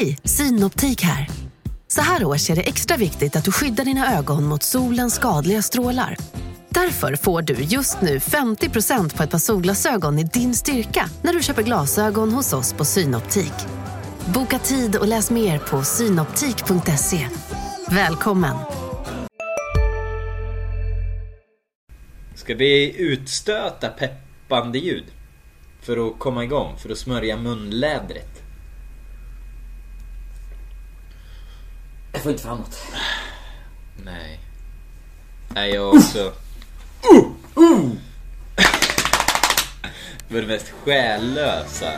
Hej, Synoptik här. Så här års är det extra viktigt att du skyddar dina ögon mot solens skadliga strålar. Därför får du just nu 50% på ett par solglasögon i din styrka när du köper glasögon hos oss på Synoptik. Boka tid och läs mer på synoptik.se. Välkommen! Ska vi utstöta peppande ljud? För att komma igång, för att smörja munlädret. Får inte fram något. Nej. Nej, jag också. Det var det mest själlösa.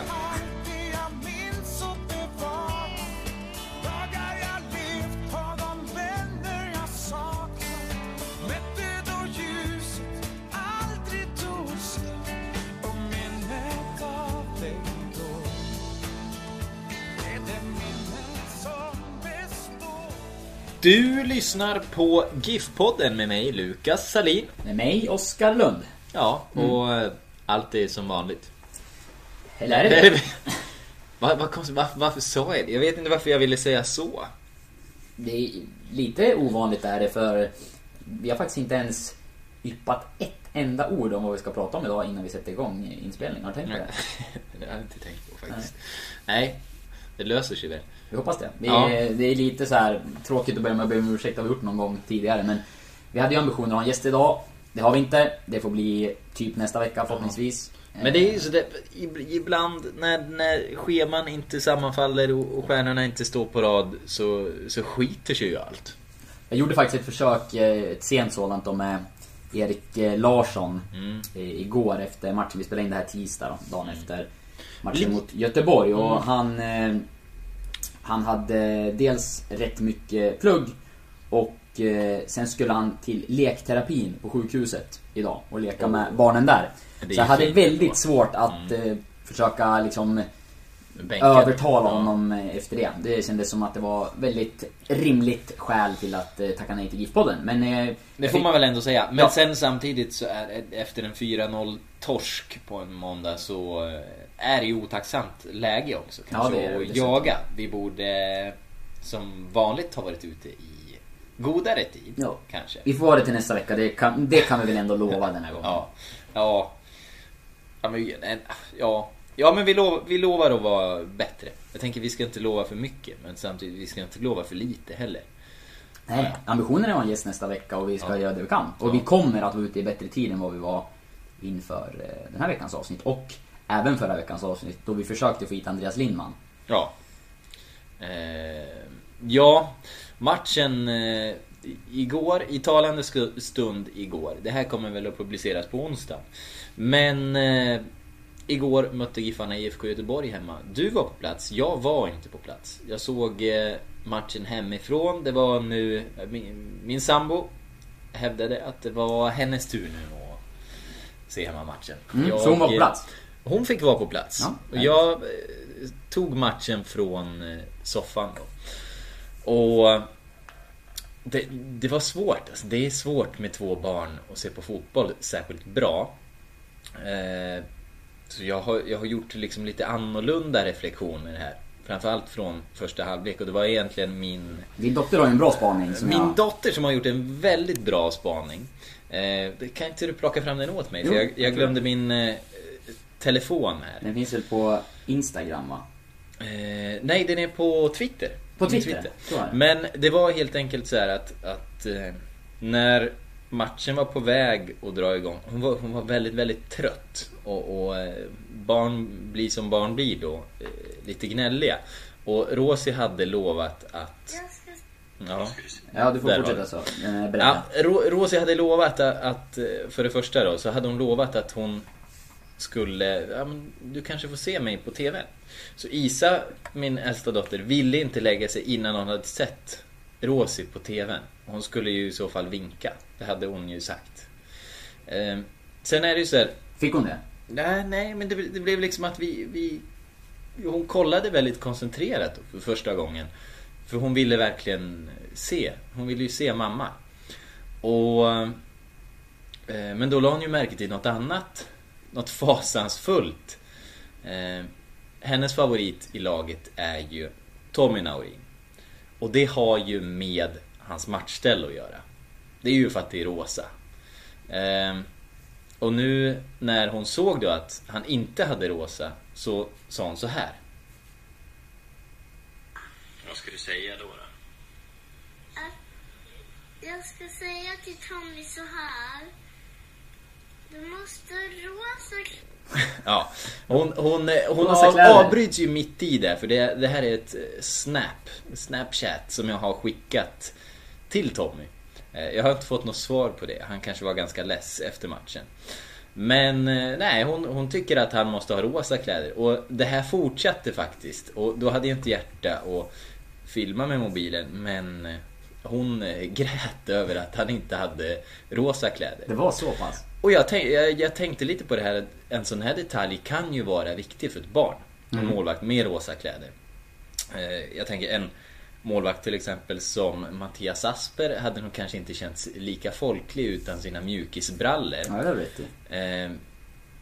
Du lyssnar på GIF-podden med mig, Lukas Salin. Med mig, Oskar Lund. Ja, och mm. allt är som vanligt. Eller är det det? Vad konstigt, varför, varför sa jag det? Jag vet inte varför jag ville säga så. Det är lite ovanligt är det för vi har faktiskt inte ens yppat ett enda ord om vad vi ska prata om idag innan vi sätter igång inspelningen. Har du tänkt på det? det har jag inte tänkt på faktiskt. Nej, Nej det löser sig väl. Vi hoppas det. Det är, ja. det är lite så här tråkigt att börja med att be om ursäkt. Det har vi gjort någon gång tidigare. Men vi hade ju ambitioner att ha en gäst idag. Det har vi inte. Det får bli typ nästa vecka förhoppningsvis. Men det är ju så det, ibland när, när scheman inte sammanfaller och stjärnorna inte står på rad så, så skiter sig ju allt. Jag gjorde faktiskt ett försök, eh, ett sent sådant då med Erik eh, Larsson mm. igår efter matchen. Vi spelade in det här tisdag då, dagen efter matchen mot Göteborg. Och mm. han eh, han hade dels rätt mycket plugg och eh, sen skulle han till lekterapin på sjukhuset idag och leka oh. med barnen där. Så jag hade väldigt svårt att mm. Eh, försöka liksom Bänken. övertala honom eh, efter det. Det kändes som att det var väldigt rimligt skäl till att tacka nej till GIF-podden. Men... det får man väl ändå säga. Men ja. sen samtidigt så är efter en 4-0 torsk på en måndag så är i otacksamt läge också kanske ja, det är det, jaga. Vi borde som vanligt ha varit ute i godare tid ja. kanske. Vi får ha det till nästa vecka, det kan, det kan vi väl ändå lova den här gången. Ja, ja. Ja men, ja. ja, men vi, lov, vi lovar att vara bättre. Jag tänker vi ska inte lova för mycket men samtidigt vi ska inte lova för lite heller. Nej, ambitionen är att ha en gäst nästa vecka och vi ska ja. göra det vi kan. Och ja. vi kommer att vara ute i bättre tid än vad vi var inför eh, den här veckans avsnitt. Och Även förra veckans avsnitt då vi försökte få hit Andreas Lindman. Ja. Eh, ja, matchen eh, igår, i talande stund igår. Det här kommer väl att publiceras på onsdag. Men eh, igår mötte Giffarna IFK Göteborg hemma. Du var på plats, jag var inte på plats. Jag såg eh, matchen hemifrån. Det var nu, min, min sambo hävdade att det var hennes tur nu att se hemmamatchen. Mm, så hon var på plats? Hon fick vara på plats. Ja, och jag eh, tog matchen från eh, soffan då. Och det, det, var svårt. Alltså, det är svårt med två barn att se på fotboll särskilt bra. Eh, så jag har, jag har gjort liksom lite annorlunda reflektioner här. Framförallt från första halvlek och det var egentligen min... Din dotter har ju en bra spaning. min jag... dotter som har gjort en väldigt bra spaning. Eh, kan inte du plocka fram den åt mig? Jo, jag, jag glömde min eh, telefon här. Den finns väl på Instagram va? Eh, nej, den är på Twitter. På Twitter? Twitter. Men det var helt enkelt så att, att eh, när matchen var på väg att dra igång. Hon var, hon var väldigt, väldigt trött. Och, och eh, barn blir som barn blir då. Eh, lite gnälliga. Och Rosie hade lovat att... Ja, ja du får fortsätta så. Ja, Rosie hade lovat att, att, för det första då, så hade hon lovat att hon skulle, ja, men du kanske får se mig på TV. Så Isa, min äldsta dotter, ville inte lägga sig innan hon hade sett Rosie på TVn. Hon skulle ju i så fall vinka. Det hade hon ju sagt. Eh, sen är det ju så här, Fick hon det? Nej, nej men det, det, blev liksom att vi, vi... Hon kollade väldigt koncentrerat för första gången. För hon ville verkligen se. Hon ville ju se mamma. Och... Eh, men då la hon ju märke till något annat något fasansfullt. Eh, hennes favorit i laget är ju Tommy Naurin. Och det har ju med hans matchställ att göra. Det är ju för att det är rosa. Ehm, och nu när hon såg då att han inte hade rosa så sa hon så här. Vad ska du säga då? då? Jag ska säga till Tommy så här. Du måste rosa Ja, hon, hon, hon Rosa avbryts ju mitt i det för det, det här är ett eh, snap, snapchat som jag har skickat till Tommy. Eh, Jag har inte fått något svar på det, han kanske var ganska less efter matchen. Men eh, nej, hon, hon tycker att han måste ha rosa kläder och det här fortsatte faktiskt. Och då hade jag inte hjärta att filma med mobilen men eh, hon eh, grät över att han inte hade rosa kläder. Det var så pass. Och jag, tänk, jag, jag tänkte lite på det här, en sån här detalj kan ju vara viktig för ett barn. En målvakt med rosa kläder. Eh, Jag tänker en målvakt till exempel som Mattias Asper hade nog kanske inte känts lika folklig utan sina mjukisbrallor. Ja, det vet du. Eh,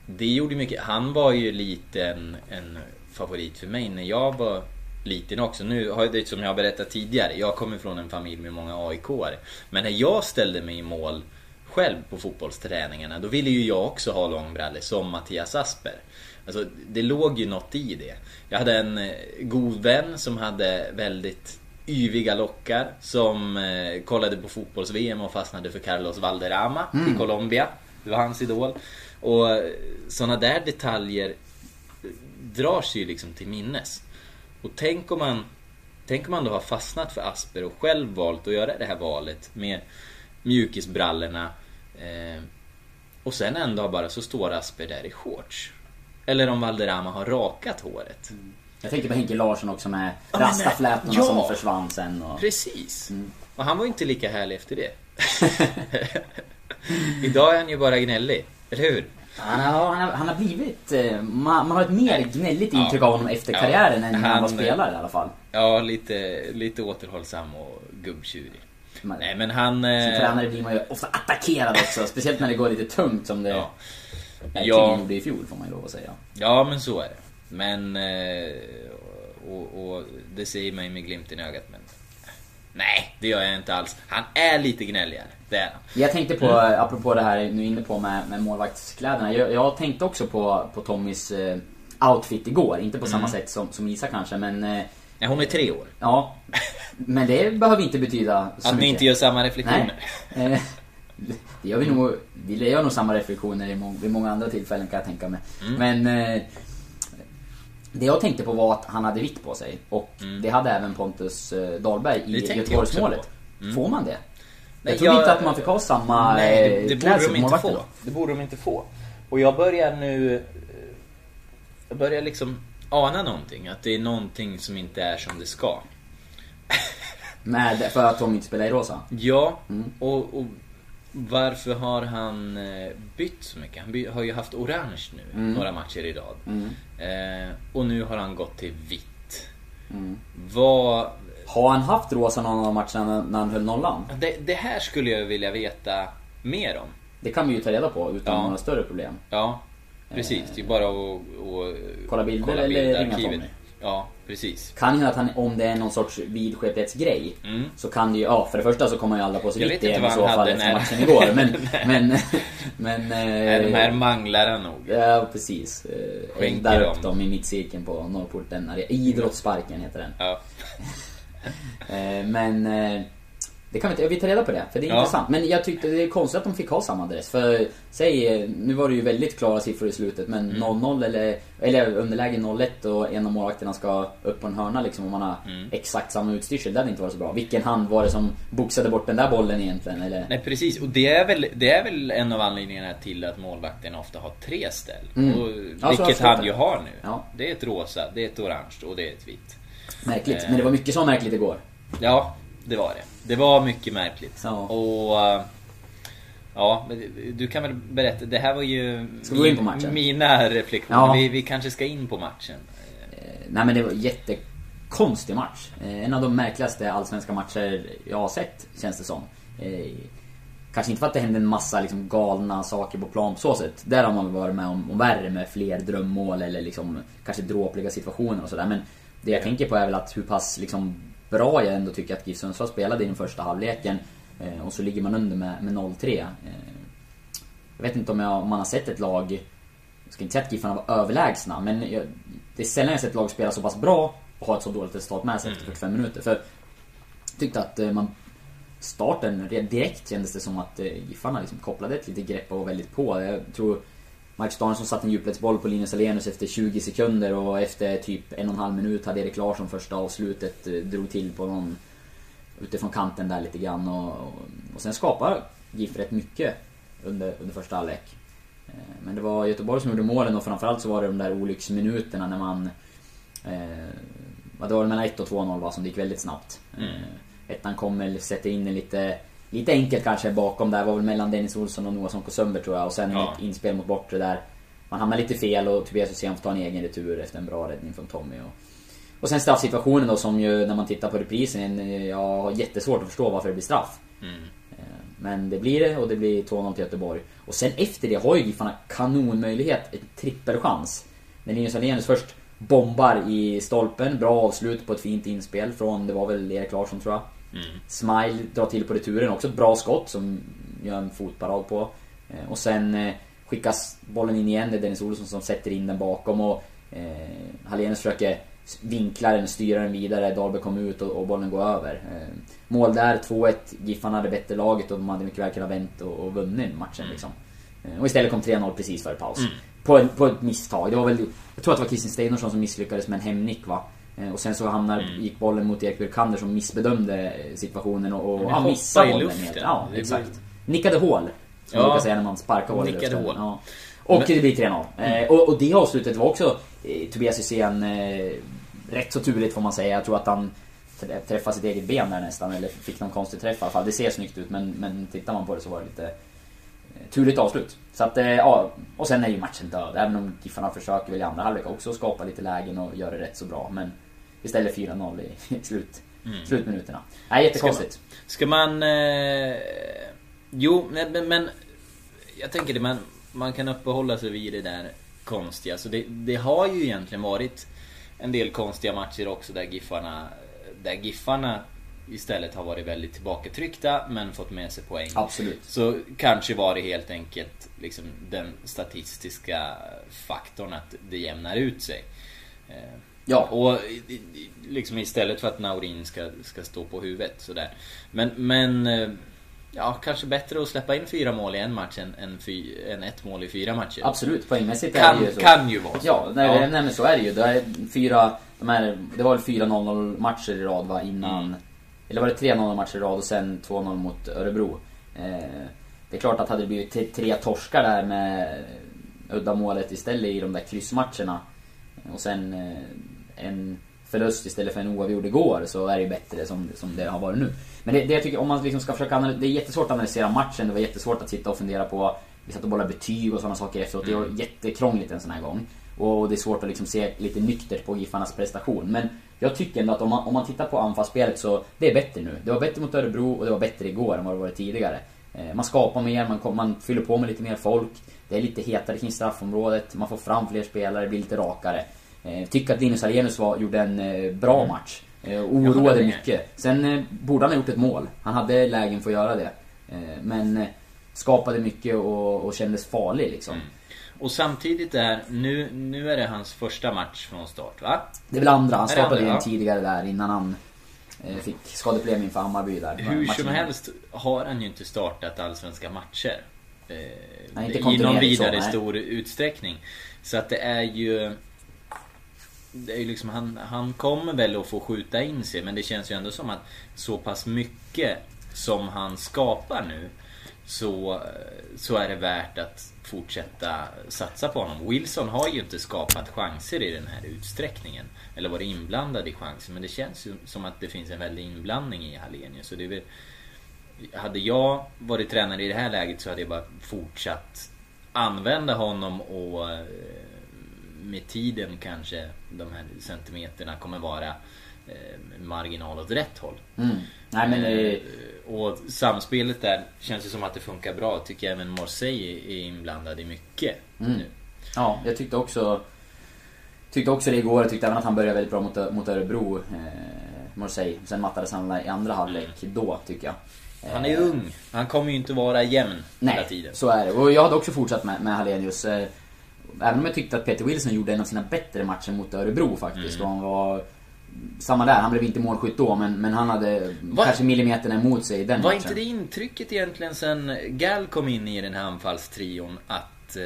Det gjorde mycket. Han var ju lite en, en favorit för mig när jag var liten också. Nu har det som jag har berättat tidigare. Jag kommer från en familj med många aik -are. Men när jag ställde mig i mål själv på fotbollsträningarna då ville ju jag också ha långbrallor som Mattias Asper. Alltså det låg ju något i det. Jag hade en eh, god vän som hade väldigt yviga lockar som eh, kollade på fotbolls-VM och fastnade för Carlos Valderrama i Colombia. Det var hans idol. Och sådana där detaljer drar sig ju liksom till minnes. Och tänk om man Tänk om man då har fastnat för Asper och själv valt att göra det här valet med mjukisbrallorna eh, Och sen en dag bara så står Asper där i shorts. Eller om Valderrama har rakat håret. Jag tänkte på Henke Larsson också med Ja, rastaflätorna nej. som Ja. försvann sen. Och... Precis. Och han var ju inte lika härlig efter det. Idag är han ju bara gnällig. Eller hur? Han har, han, har, han har blivit... eh, Man, man har ett mer gnälligt Ja. intryck av honom efter Ja. karriären än när han var Han- spelare i alla fall. Ja, lite, lite återhållsam och gubbtjurig. Men, Nej men han... Som eh, tränare blir man ju ofta attackerad också. speciellt när det går lite tungt som det Ja. Ja. gjorde i fjol får man ju lov att säga. Ja men så är det. Men... eh, Och, och det säger mig med glimten i ögat men... Nej, det gör jag inte alls. Han är lite gnälligare. Det är han. Jag tänkte på, Mm. apropå det här nu inne på med, med målvaktskläderna. Jag, jag tänkte också på, på Tommys eh, outfit igår. Inte på Mm. samma sätt som, som Isa kanske men... Eh, Ja, hon är tre år. ja. Men det behöver inte betyda så Att ni inte gör samma reflektioner. Nej. Eh, Det gör vi nog. Vi gör nog samma reflektioner i vid många andra tillfällen kan jag tänka mig. Mm. Men eh, det jag tänkte på var att han hade vitt på sig. Och det hade även Pontus eh, Dahlberg Mm. I Göteborgsmålet. Mm. Får man det? Jag Nej, trodde jag- inte att man fick ha samma Nej, eh, det, det klädsel borde de inte få. Det borde de inte få. Och jag börjar nu... eh, Jag börjar liksom ana någonting. Att det är någonting som inte är som det ska. Med, för att de inte spelar i rosa. Ja, Mm. och, och varför har han eh, bytt så mycket? Han har ju haft orange nu, Mm. några matcher i rad. Eh, och nu har han gått till vitt. Mm. Vad... Har han haft rosa någon av matcherna när han höll nollan? Det, det här skulle jag vilja veta mer om. Det kan vi ju ta reda på utan Ja. några större problem. Ja, precis. Det är bara att, att Kolla bilder eller ringa Tommy? Ja, precis. Kan ju att han, om det är någon sorts vidskepphetsgrej Mm. Så kan det ju, ja för det första så kommer ju alla på sig igen i så fall efter när- matchen igår men, men, men... Nej, eh, de här manglar han nog. Ja precis. Eh, Skänker Eldar upp dem i mittcirkeln på Norrporten. Idrottssparken heter den. Ja. Eh, Men eh, det kan vi inte, vi tar reda på det för det är Ja. intressant. Men jag tyckte det är konstigt att de fick ha samma adress. För säg, eh, nu var det ju väldigt klara siffror i slutet men Mm. 0-0 eller, eller underläge 0-1 och en av målvakterna ska upp på en hörna liksom om man har Mm. exakt samma utstyrsel. Det hade inte varit så bra. Vilken hand var det som boxade bort den där bollen egentligen? Eller? Nej precis, och det är, väl, det är väl en av anledningarna till att målvakterna ofta har tre ställ. Mm. Och, Ja, vilket han ju har nu. Ja. Det är ett rosa, det är ett orange och det är ett vitt. Märkligt. Eh. Men det var mycket som var märkligt igår. Ja, det var det. Det var mycket märkligt. Ja. Och... eh, Ja, du kan väl berätta. Det här var ju Ska vi gå in på matchen? mina reflektioner. Ja. Vi, vi kanske ska in på matchen. Eh, Nej men det var en jättekonstig match. En av de märkligaste allsvenska matcher jag har sett, känns det som. Kanske inte för att det hände en massa liksom galna saker på plan på så sätt. Där har man väl varit med om, om värre med fler drömmål eller liksom kanske dråpliga situationer och sådär. Men Det jag tänker på är väl att hur pass liksom, bra jag ändå tycker att GIF Sundsvall spelade i den första halvleken. Eh, och så ligger man under med, med 0-3. Eh, jag vet inte om, jag, om man har sett ett lag, jag ska inte säga att Giffarna var överlägsna, men jag, det är sällan jag sett ett lag spela så pass bra och ha ett så dåligt resultat med sig efter 45 minuter. För jag tyckte att eh, man starten direkt kändes det som att Giffarna liksom kopplade ett litet grepp och var väldigt på. Jag tror Marcus Danielsson satte en djupledsboll på Linus Alenius efter 20 sekunder och efter typ en och en halv minut hade Erik Larsson första avslutet, eh, drog till på någon utifrån kanten där lite grann och, och, och sen skapar GIF rätt mycket under, under första halvlek. Eh, men det var Göteborg som gjorde målen och framförallt så var det de där olycksminuterna när man... Eh, det var mellan 1 och 2-0 va, som det gick väldigt snabbt. Mm. Eh, ettan kommer, sätter in en lite... Lite enkelt kanske bakom där, var väl mellan Dennis Olsson och Noah Sonko Sundberg tror jag. Och sen ja. ett inspel mot bortre där. Man hamnar lite fel och Tobias Hysén får ta en egen retur efter en bra räddning från Tommy. Och, och sen straffsituationen då som ju när man tittar på reprisen, jag har jättesvårt att förstå varför det blir straff. Mm. Men det blir det och det blir 2-0 till Göteborg. Och sen efter det har ju Giffarna kanonmöjlighet, en trippelchans. När Linus Alenius först bombar i stolpen, bra avslut på ett fint inspel från, det var väl Erik Larsson tror jag. Mm. Smile drar till på returen, också ett bra skott som gör en fotparad på. Eh, och sen eh, skickas bollen in igen, det är Dennis Olsson som sätter in den bakom och eh, Hallenius försöker vinkla den, styra den vidare, Dahlberg kommer ut och, och bollen går över. Eh, mål där, 2-1. Giffarna hade bättre laget och de hade mycket väl kunnat vänt och, och vunnit matchen mm. liksom. Eh, och istället kom 3-0 precis före paus. Mm. På, en, på ett misstag. Det var väl, jag tror att det var Kristin Steinarsson som misslyckades med en hemnick va. Eh, och sen så hamnar, mm. gick bollen mot Erik Björkander som missbedömde situationen och, och ja, missade bollen helt. Ja, exakt. Nickade hål. Som ja, man brukar säga när man sparkar hål Nickade hål. Ja. Och Men... det blir 3-0. Mm. Eh, och, och det avslutet var också eh, Tobias Hysén eh, rätt så turligt får man säga. Jag tror att han träffade sitt eget ben där nästan. Eller fick någon konstig träff i alla fall. Det ser snyggt ut men, men tittar man på det så var det lite eh, turligt avslut. Så att, eh, ja, och sen är ju matchen död. Även om Giffarna försöker väl i andra halvlek också skapa lite lägen och göra det rätt så bra. Men istället 4-0 i slut, mm. slutminuterna. Nej, jättekonstigt. Ska man... Ska man eh, jo, men, men jag tänker det, man, man kan uppehålla sig vid det där konstiga. Så det, det har ju egentligen varit en del konstiga matcher också där Giffarna, där Giffarna istället har varit väldigt tillbakatryckta men fått med sig poäng. Absolut. Så kanske var det helt enkelt liksom den statistiska faktorn att det jämnar ut sig. Eh, ja. Och liksom istället för att Naurin ska, ska stå på huvudet sådär. Men, men eh, Ja, kanske bättre att släppa in fyra mål i en match än, än, fy, än ett mål i fyra matcher. Absolut, poängmässigt kan, är det ju så. Kan ju vara så. Ja, nej, ja. nej men så är det ju. Det, är fyra, de här, det var väl fyra 0-0 matcher i rad va, innan... Mm. Eller var det tre 0 matcher i rad och sen 2-0 mot Örebro. Eh, det är klart att hade det blivit tre torskar där med uddamålet istället i de där kryssmatcherna. Och sen eh, en förlust istället för en oavgjord igår så är det bättre som, som det har varit nu. Men det, det jag tycker, om man liksom ska försöka analysera, det är jättesvårt att analysera matchen. Det var jättesvårt att sitta och fundera på, vi satt och bollade betyg och sådana saker efteråt. Det var mm. jättekrångligt en sån här gång. Och det är svårt att liksom se lite nyktert på Giffarnas prestation. Men jag tycker ändå att om man, om man tittar på anfallsspelet så det är bättre nu. Det var bättre mot Örebro och det var bättre igår än vad det varit tidigare. Eh, man skapar mer, man, man fyller på med lite mer folk. Det är lite hetare kring straffområdet, man får fram fler spelare, det blir lite rakare. Eh, tycker att Linus Alenius var, gjorde en eh, bra mm. match. Eh, oroade mycket. Sen borde han ha gjort ett mål. Han hade lägen för att göra det. Men skapade mycket och, och kändes farlig liksom. Mm. Och samtidigt är, nu, nu är det hans första match från start va? Det är väl andra, han startade ju tidigare där innan han fick skadeproblem inför Hammarby där. Hur som helst har han ju inte startat allsvenska matcher. Nej, inte I någon vidare så, stor utsträckning. Så att det är ju det är liksom, han, han kommer väl att få skjuta in sig men det känns ju ändå som att så pass mycket som han skapar nu så, så är det värt att fortsätta satsa på honom. Wilson har ju inte skapat chanser i den här utsträckningen. Eller varit inblandad i chanser. Men det känns ju som att det finns en väldig inblandning i Hallenius. Så det är väl, hade jag varit tränare i det här läget så hade jag bara fortsatt använda honom och eh, med tiden kanske de här centimeterna kommer vara eh, marginal åt rätt håll. Mm. Nej, men, eh, och samspelet där känns ju som att det funkar bra. Tycker jag även Marseille är inblandad i mycket mm. nu. Ja, jag tyckte också tyckte också det igår. Jag tyckte även att han började väldigt bra mot, mot Örebro. Eh, säga. Sen mattades han i andra halvlek då, tycker jag. Han är ung. Han kommer ju inte vara jämn Nej, hela tiden. så är det. Och jag hade också fortsatt med, med Hallenius. Även om jag tyckte att Peter Wilson gjorde en av sina bättre matcher mot Örebro faktiskt. Mm. Han var... Samma där, han blev inte målskytt då men, men han hade Var- kanske millimeterna emot sig i den Var matchen. inte det intrycket egentligen sen Gal kom in i den här anfallstrion att eh,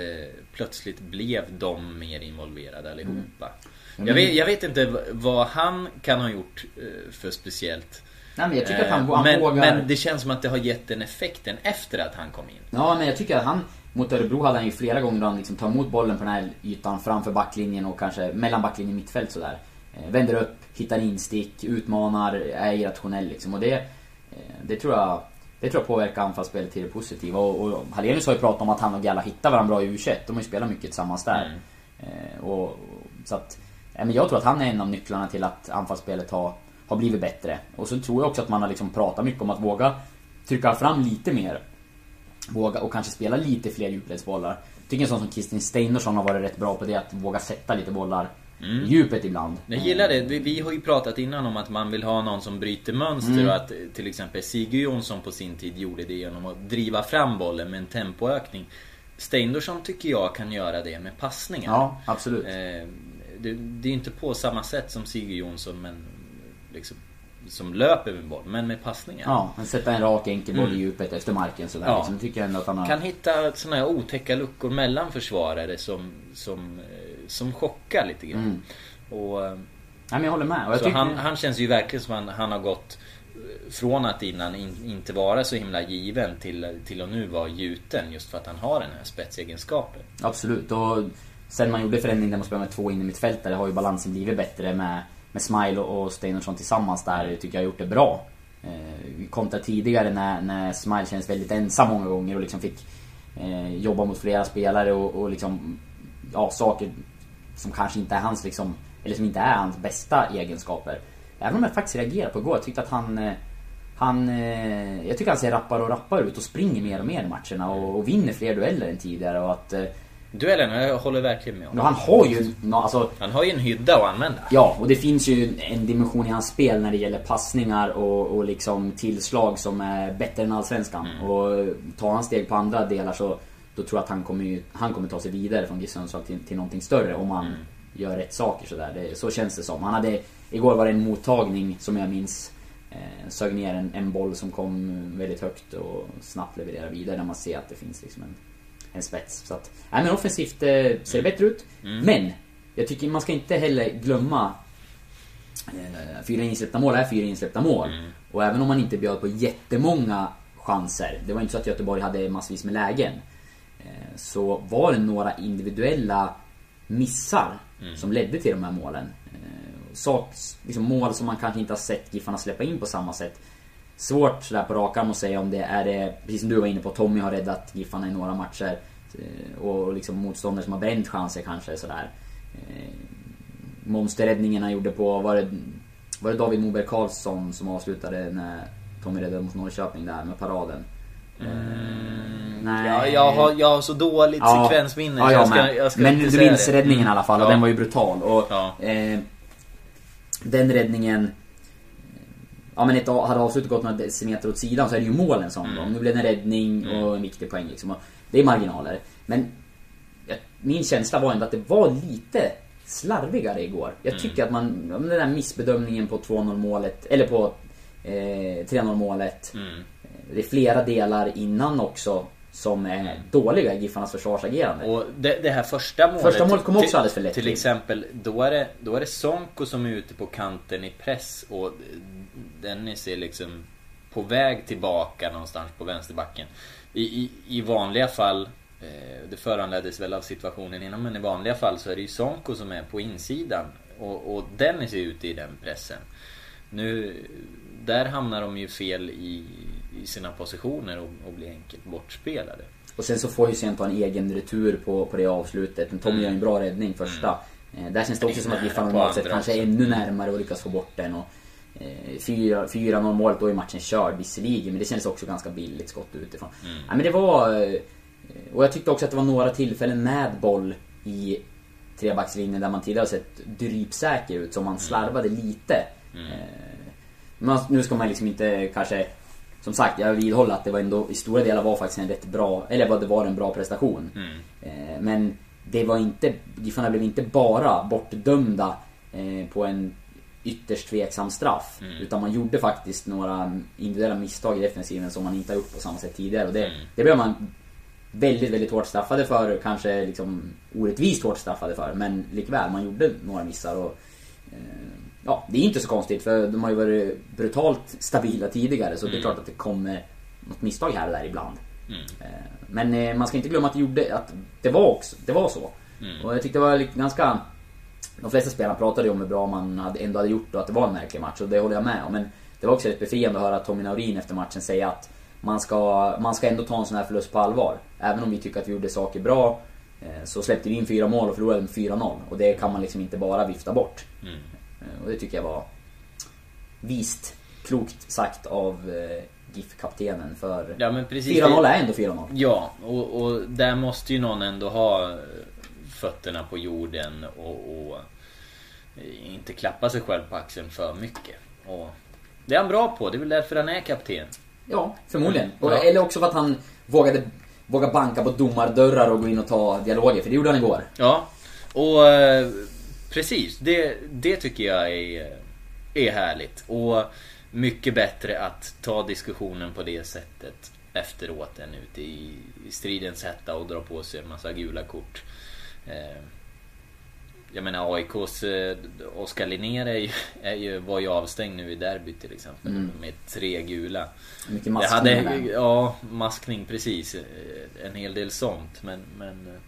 plötsligt blev de mer involverade allihopa? Mm. Jag, vet, jag vet inte vad han kan ha gjort eh, för speciellt. Nej men jag tycker att han, Eh, han men, vågar... men det känns som att det har gett den effekten efter att han kom in. Ja, men jag tycker att han mot Örebro hade han ju flera gånger då han liksom tar emot bollen på den här ytan framför backlinjen och kanske mellan backlinjen och mittfält sådär. Eh, vänder upp, hittar instick, utmanar, är irrationell liksom. Och det, eh, det tror jag det tror jag påverkar anfallsspelet till det positiva. Och, och Hallenius har ju pratat om att han och Galla hittar varandra bra i U21. De har ju spelat mycket tillsammans där. Mm. Eh, och, och, så att, men jag tror att han är en av nycklarna till att anfallsspelet har, har blivit bättre. Och så tror jag också att man har liksom pratat mycket om att våga trycka fram lite mer våga och kanske spela lite fler djupledsbollar. Tycker en sån som Kristin Steinarsson har varit rätt bra på det, att våga sätta lite bollar i djupet ibland. Jag gillar det. Vi, vi har ju pratat innan om att man vill ha någon som bryter mönster Mm. och att eh, till exempel Sigurd Jonsson på sin tid gjorde det genom att driva fram bollen med en tempoökning. Steindorsson tycker jag kan göra det med passningar. Ja, absolut. Eh, det, det är inte på samma sätt som Sigurd Jonsson men liksom som löper med boll, men med passningar. Ja, men sätta en rak enkel boll Mm. i djupet efter marken sådär. Ja. Liksom, tycker jag ändå att han har... Kan hitta såna här otäcka luckor mellan försvarare som, som, eh, som chockar lite grann. Mm. Och, eh, Nej men jag håller med. Jag så tycker... han, han känns ju verkligen som han, han har gått eh, från att innan in, inte vara så himla given till, till att nu vara gjuten just för att han har den här spetsegenskapen. Absolut. Och sen man gjorde förändringen där man spelade med två in i mittfältare har ju balansen blivit bättre med, med Smile och och Steinarsson tillsammans där. Tycker jag har gjort det bra. Eh, kontra tidigare när, när Smile kändes väldigt ensam många gånger och liksom fick eh, jobba mot flera spelare och, och liksom ja, saker som kanske inte är hans liksom, eller som inte är hans bästa egenskaper. Även om jag faktiskt reagerade på igår. Jag tyckte att han eh, han, eh, jag tycker han ser rappare och rappare ut och springer mer och mer i matcherna och, och vinner fler dueller än tidigare och att... Eh, Duellerna, jag håller verkligen med honom. han har ju, nå- alltså, Han har ju en hydda att använda. ja och det finns ju en dimension i hans spel när det gäller passningar och, och liksom tillslag som är bättre än Allsvenskan. Och tar han steg på andra delar så då tror jag att han kommer, han kommer ta sig vidare från GIF Sundsvall till, till någonting större om han gör rätt saker sådär. Det, så känns det som. Han hade, igår var det en mottagning som jag minns eh, sög ner en, en boll som kom väldigt högt och snabbt levererade vidare när man ser att det finns liksom en, en spets. Så att, nej men offensivt eh, ser det bättre ut. Men, jag tycker man ska inte heller glömma eh, Fyra insläppta mål är fyra insläppta mål. Och även om man inte bjöd på jättemånga chanser. Det var inte så att Göteborg hade massvis med lägen. eh, Så var det några individuella missar som ledde till de här målen. Eh, Sak, liksom mål som man kanske inte har sett Giffarna släppa in på samma sätt. Svårt sådär på rak arm att säga om det är det, precis som du var inne på, Tommy har räddat Giffarna i några matcher. Eh, Och liksom motståndare som har bränt chanser kanske sådär. Eh, Monsterräddningen han gjorde på, var det, var det David Moberg Karlsson som avslutade när Tommy räddade mot Norrköping där med paraden? Eh, nej. Ja, jag, har, jag har så dåligt sekvensminne Ja, jag ska, jag ska Men du minns räddningen i alla fall och Ja. den var ju brutal. Och, Ja. eh, den räddningen... Ja men ett, hade avslutet gått några decimeter åt sidan så är det ju mål en sån Mm. Nu blev det en räddning och en viktig poäng liksom. Det är marginaler. Men min känsla var ändå att det var lite slarvigare igår. Jag Mm. tycker att man, den där missbedömningen på 2-0 målet, eller på eh, 3-0 målet. Mm. Det är flera delar innan också som är dåliga i Giffarnas försvarsagerande. Och det, det här första målet Första målet kom också till- alldeles för lätt till. exempel, då är, det, då är det Sonko som är ute på kanten i press och Dennis är liksom på väg tillbaka någonstans på vänsterbacken. I, i, i vanliga fall, eh, det föranleddes väl av situationen innan, men i vanliga fall så är det ju Sonko som är på insidan. Och, och Dennis är ute i den pressen. Nu, där hamnar de ju fel i, i sina positioner och, och blir enkelt bortspelade. Och sen så får ju Sent en egen retur på, på det avslutet. Men Tommy Mm. gör en bra räddning första. Eh, där känns det också som att Giffarna normalt sett kanske är ännu närmare och lyckas få bort den. Och, 4-0 målet, då är matchen körd visserligen. Men det känns också ganska billigt skott utifrån. Mm. Ja, men det var... eh, Och jag tyckte också att det var några tillfällen med boll i trebackslinjen där man tidigare sett drypsäker ut, som man slarvade lite. Eh, men nu ska man liksom inte kanske... Som sagt, jag vidhåller att det var ändå i stora delar var faktiskt en rätt bra, eller det var en bra prestation. Eh, men det var inte, Giffarna blev inte bara bortdömda eh, på en ytterst tveksam straff. Mm. Utan man gjorde faktiskt några individuella misstag i defensiven som man inte har gjort på samma sätt tidigare. Och det, Mm. det blev man väldigt, väldigt hårt straffade för. Kanske liksom orättvist hårt straffade för. Men likväl, man gjorde några missar. Och, eh, ja, det är inte så konstigt för de har ju varit brutalt stabila tidigare. Så det är Mm. klart att det kommer något misstag här och där ibland. Mm. Eh, Men eh, man ska inte glömma att det, gjorde, att det, var, också, det var så. Mm. Och jag tyckte det var ganska... De flesta spelarna pratade ju om hur bra man hade, ändå hade gjort och att det var en märklig match och det håller jag med om. Men det var också rätt befriande att höra Tommy Naurin efter matchen säga att man ska, man ska ändå ta en sån här förlust på allvar. Även om vi tycker att vi gjorde saker bra eh, så släppte vi in fyra mål och förlorade med 4-0. Och det kan man liksom inte bara vifta bort. Mm. Eh, Och det tycker jag var vist, klokt sagt av eh, GIF-kaptenen. För Ja men precis. 4-0 är ändå 4-0. Ja, och, och där måste ju någon ändå ha fötterna på jorden och, och inte klappa sig själv på axeln för mycket. Och det är han bra på, det är väl därför han är kapten. Ja, förmodligen. Och, Ja. Eller också för att han vågade våga banka på domardörrar och gå in och ta dialoger, för det gjorde han igår. Ja, och eh, precis. Det, det tycker jag är, är härligt. Och mycket bättre att ta diskussionen på det sättet efteråt än ute i, i stridens hetta och dra på sig en massa gula kort. Eh, jag menar AIKs eh, Oskar Linnér är ju, är ju, var ju avstängd nu i derbyt till exempel. Mm. Med tre gula. Mycket Det maskning hade, ja, maskning precis. Eh, En hel del sånt. Men, men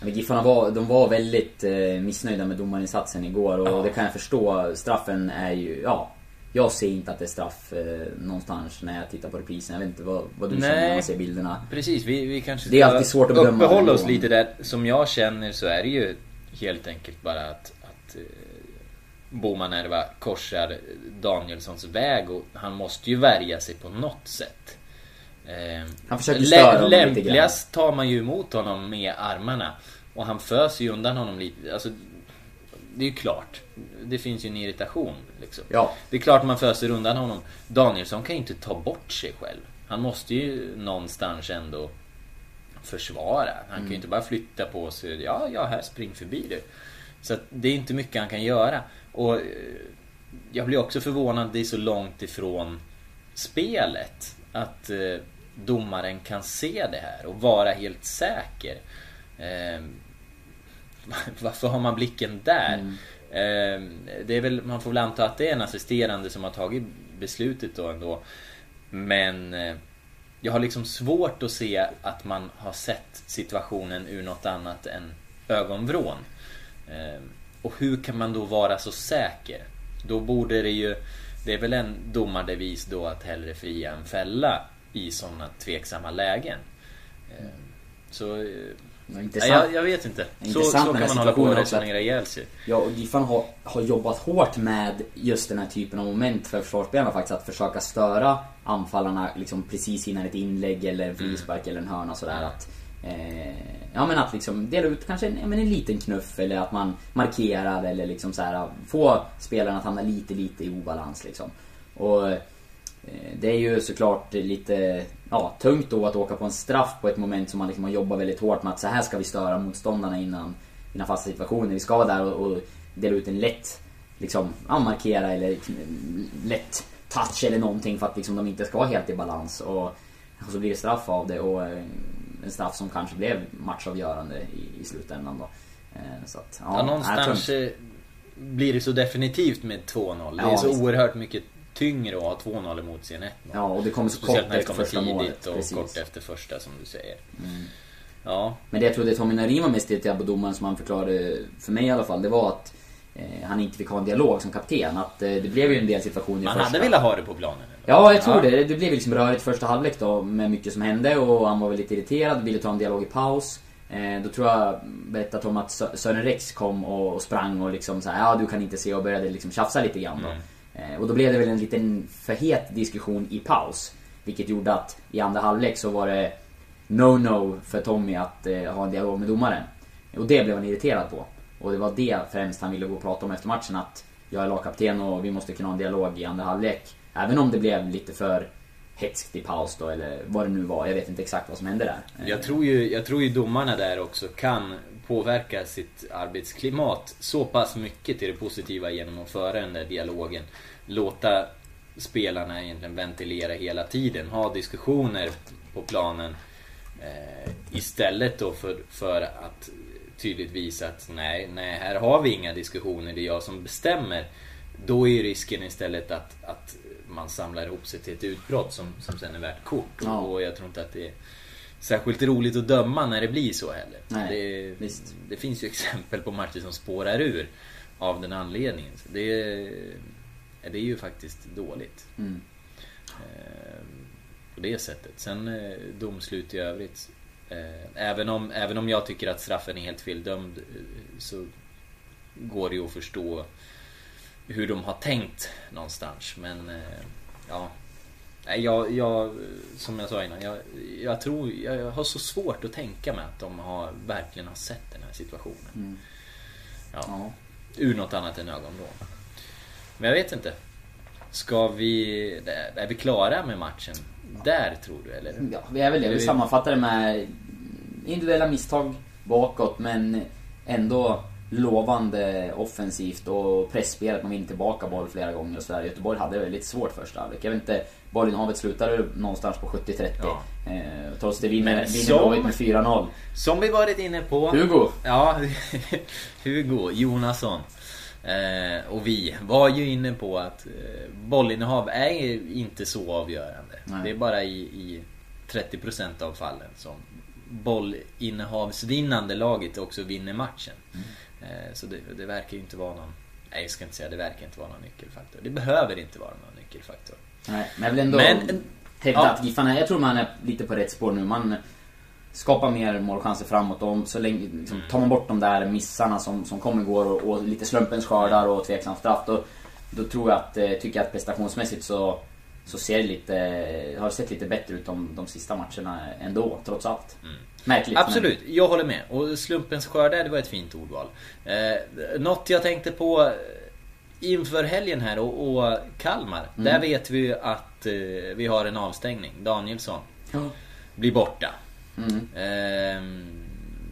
Men Giffarna var, de var väldigt missnöjda med domarinsatsen igår och Ja. det kan jag förstå. Straffen är ju, ja. Jag ser inte att det är straff eh, någonstans när jag tittar på reprisen. Jag vet inte vad, vad du känner när Nej. man ser bilderna. Precis, vi, vi kanske Det är alltid svårt att bedöma uppehålla oss lite där. Som jag känner så är det ju helt enkelt bara att, att eh, Bomanerva korsar Danielssons väg och han måste ju värja sig på något sätt. Eh, Han försöker störa honom lite grann. Lämpligast tar man ju emot honom med armarna. Och han föser ju undan honom lite. Alltså, det är ju klart. Det finns ju en irritation liksom. Ja. Det är klart man föser undan honom. Danielsson kan ju inte ta bort sig själv. Han måste ju någonstans ändå försvara. Han kan ju inte bara flytta på sig. Ja, ja, här spring förbi du. Så det är inte mycket han kan göra. Och eh, jag blir också förvånad, det är så långt ifrån spelet. Att eh, domaren kan se det här och vara helt säker. Eh, varför har man blicken där? Eh, det är väl, man får väl anta att det är en assisterande som har tagit beslutet då ändå. Men eh, jag har liksom svårt att se att man har sett situationen ur något annat än ögonvrån. Eh, och hur kan man då vara så säker? Då borde det ju... Det är väl en domardevis då att hellre fria än fälla i sådana tveksamma lägen. Eh, så... intressant. jag, jag vet inte. Så, Intressant så kan man hålla på och resonera ihjäl sig. Ja, och Giffarna har, har jobbat hårt med just den här typen av moment för försvarsspelarna faktiskt. Att försöka störa anfallarna liksom precis innan ett inlägg eller en frispark eller en hörna sådär. Att, eh, ja men att liksom dela ut kanske en, en liten knuff eller att man markerar eller liksom så här få spelarna att hamna lite, lite i obalans liksom. Och det är ju såklart lite ja, tungt då att åka på en straff på ett moment som man liksom har jobbat väldigt hårt med att så här ska vi störa motståndarna innan, innan fasta situationer. Vi ska vara där och, och dela ut en lätt liksom, ja, markera eller kn- lätt touch eller någonting för att liksom, de inte ska vara helt i balans. Och, och så blir det straff av det och eh, en straff som kanske blev matchavgörande i, i slutändan då. Eh, Så att, ja, Ja, någonstans eh, blir det så definitivt med 2-0. Det är så oerhört mycket tyngre att ha 2-0 emot sig än 1-0. Ja, och det kommer så Speciellt kort efter första målet. tidigt och Precis. Mm. kort efter första som du säger. Ja, Men det jag trodde Tommy Narin var mest irriterad på domaren som han förklarade, för mig i alla fall, det var att eh, han inte fick ha en dialog som kapten. Att eh, det blev ju en del situationer i man första... hade velat ha det på planen. Ja, jag tror det. Det blev liksom rörigt första halvlek då med mycket som hände och han var väl lite irriterad, ville ta en dialog i paus. Eh, då tror jag, berättade Tom att Sö- Sören Rex kom och, och sprang och liksom så här, ja du kan inte se och började liksom tjafsa lite grann då. Eh, Eh, och då blev det väl en liten för het diskussion i paus. Vilket gjorde att i andra halvlek så var det no-no för Tommy att eh, ha en dialog med domaren. Och det blev han irriterad på. Och det var det främst han ville gå och prata om efter matchen. Att jag är lagkapten och vi måste kunna ha en dialog i andra halvlek. Även om det blev lite för hetskt i paus då, eller vad det nu var. Jag vet inte exakt vad som hände där. Jag tror ju, jag tror ju domarna där också kan påverka sitt arbetsklimat så pass mycket till det positiva genom att föra den där dialogen. Låta spelarna egentligen ventilera hela tiden. Ha diskussioner på planen. Eh, istället då för, för att tydligt visa att nej, nej, här har vi inga diskussioner, det är jag som bestämmer. Då är risken istället att, att man samlar ihop sig till ett utbrott som, som sen är värt kort. Ja. Och jag tror inte att det särskilt roligt att döma när det blir så heller. Nej, det, det finns ju exempel på matcher som spårar ur av den anledningen. Så det, det är ju faktiskt dåligt. Mm. Eh, på det sättet. Sen eh, domslut i övrigt. Eh, även, om, även om jag tycker att straffen är helt feldömd eh, så går det ju att förstå hur de har tänkt någonstans. Men eh, ja. Nej, jag, jag, som jag sa innan, jag, jag tror, jag har så svårt att tänka mig att de har, verkligen har sett den här situationen. Mm. Ja, Ja. ur något annat än ögonvrån. Men jag vet inte. Ska vi, är vi klara med matchen? Där tror du eller? Ja, vi är väl det. Vi- sammanfattar det med individuella misstag bakåt men ändå lovande offensivt och pressspelet. Man vinner tillbaka boll flera gånger och sådär. Göteborg hade det väldigt svårt första halvlek. Jag vet inte, bollinnehavet slutade någonstans på 70-30. Ja. Eh, trots det vinner, vinner som- Blåvitt med 4-0. Som vi varit inne på. Hugo! Ja, Hugo Jonasson. Eh, och vi var ju inne på att eh, bollinnehav är inte så avgörande. Nej. Det är bara i, i 30% av fallen som bollinnehavsvinnande laget också vinner matchen. Mm. Eh, så det, det verkar ju inte vara någon... Nej, jag ska inte säga det verkar inte vara någon nyckelfaktor. Det behöver inte vara någon nyckelfaktor. Nej, men jag vill ändå Men- hävda ja. att Giffarna, jag tror man är lite på rätt spår nu. Man skapar mer målchanser framåt och så länge, liksom, tar man bort de där missarna som, som kom igår och, och lite slumpens skördar och tveksam straff då, då tror jag att, eh, tycker jag att prestationsmässigt så, så ser det lite, har det sett lite bättre ut de, de sista matcherna ändå, trots allt. Märkligt. Absolut, jag håller med. Och slumpens skördar, det var ett fint ordval. Eh, något jag tänkte på eh, inför helgen här och, och Kalmar. Mm. Där vet vi ju att eh, vi har en avstängning. Danielsson Men, blir borta. mm. Eh,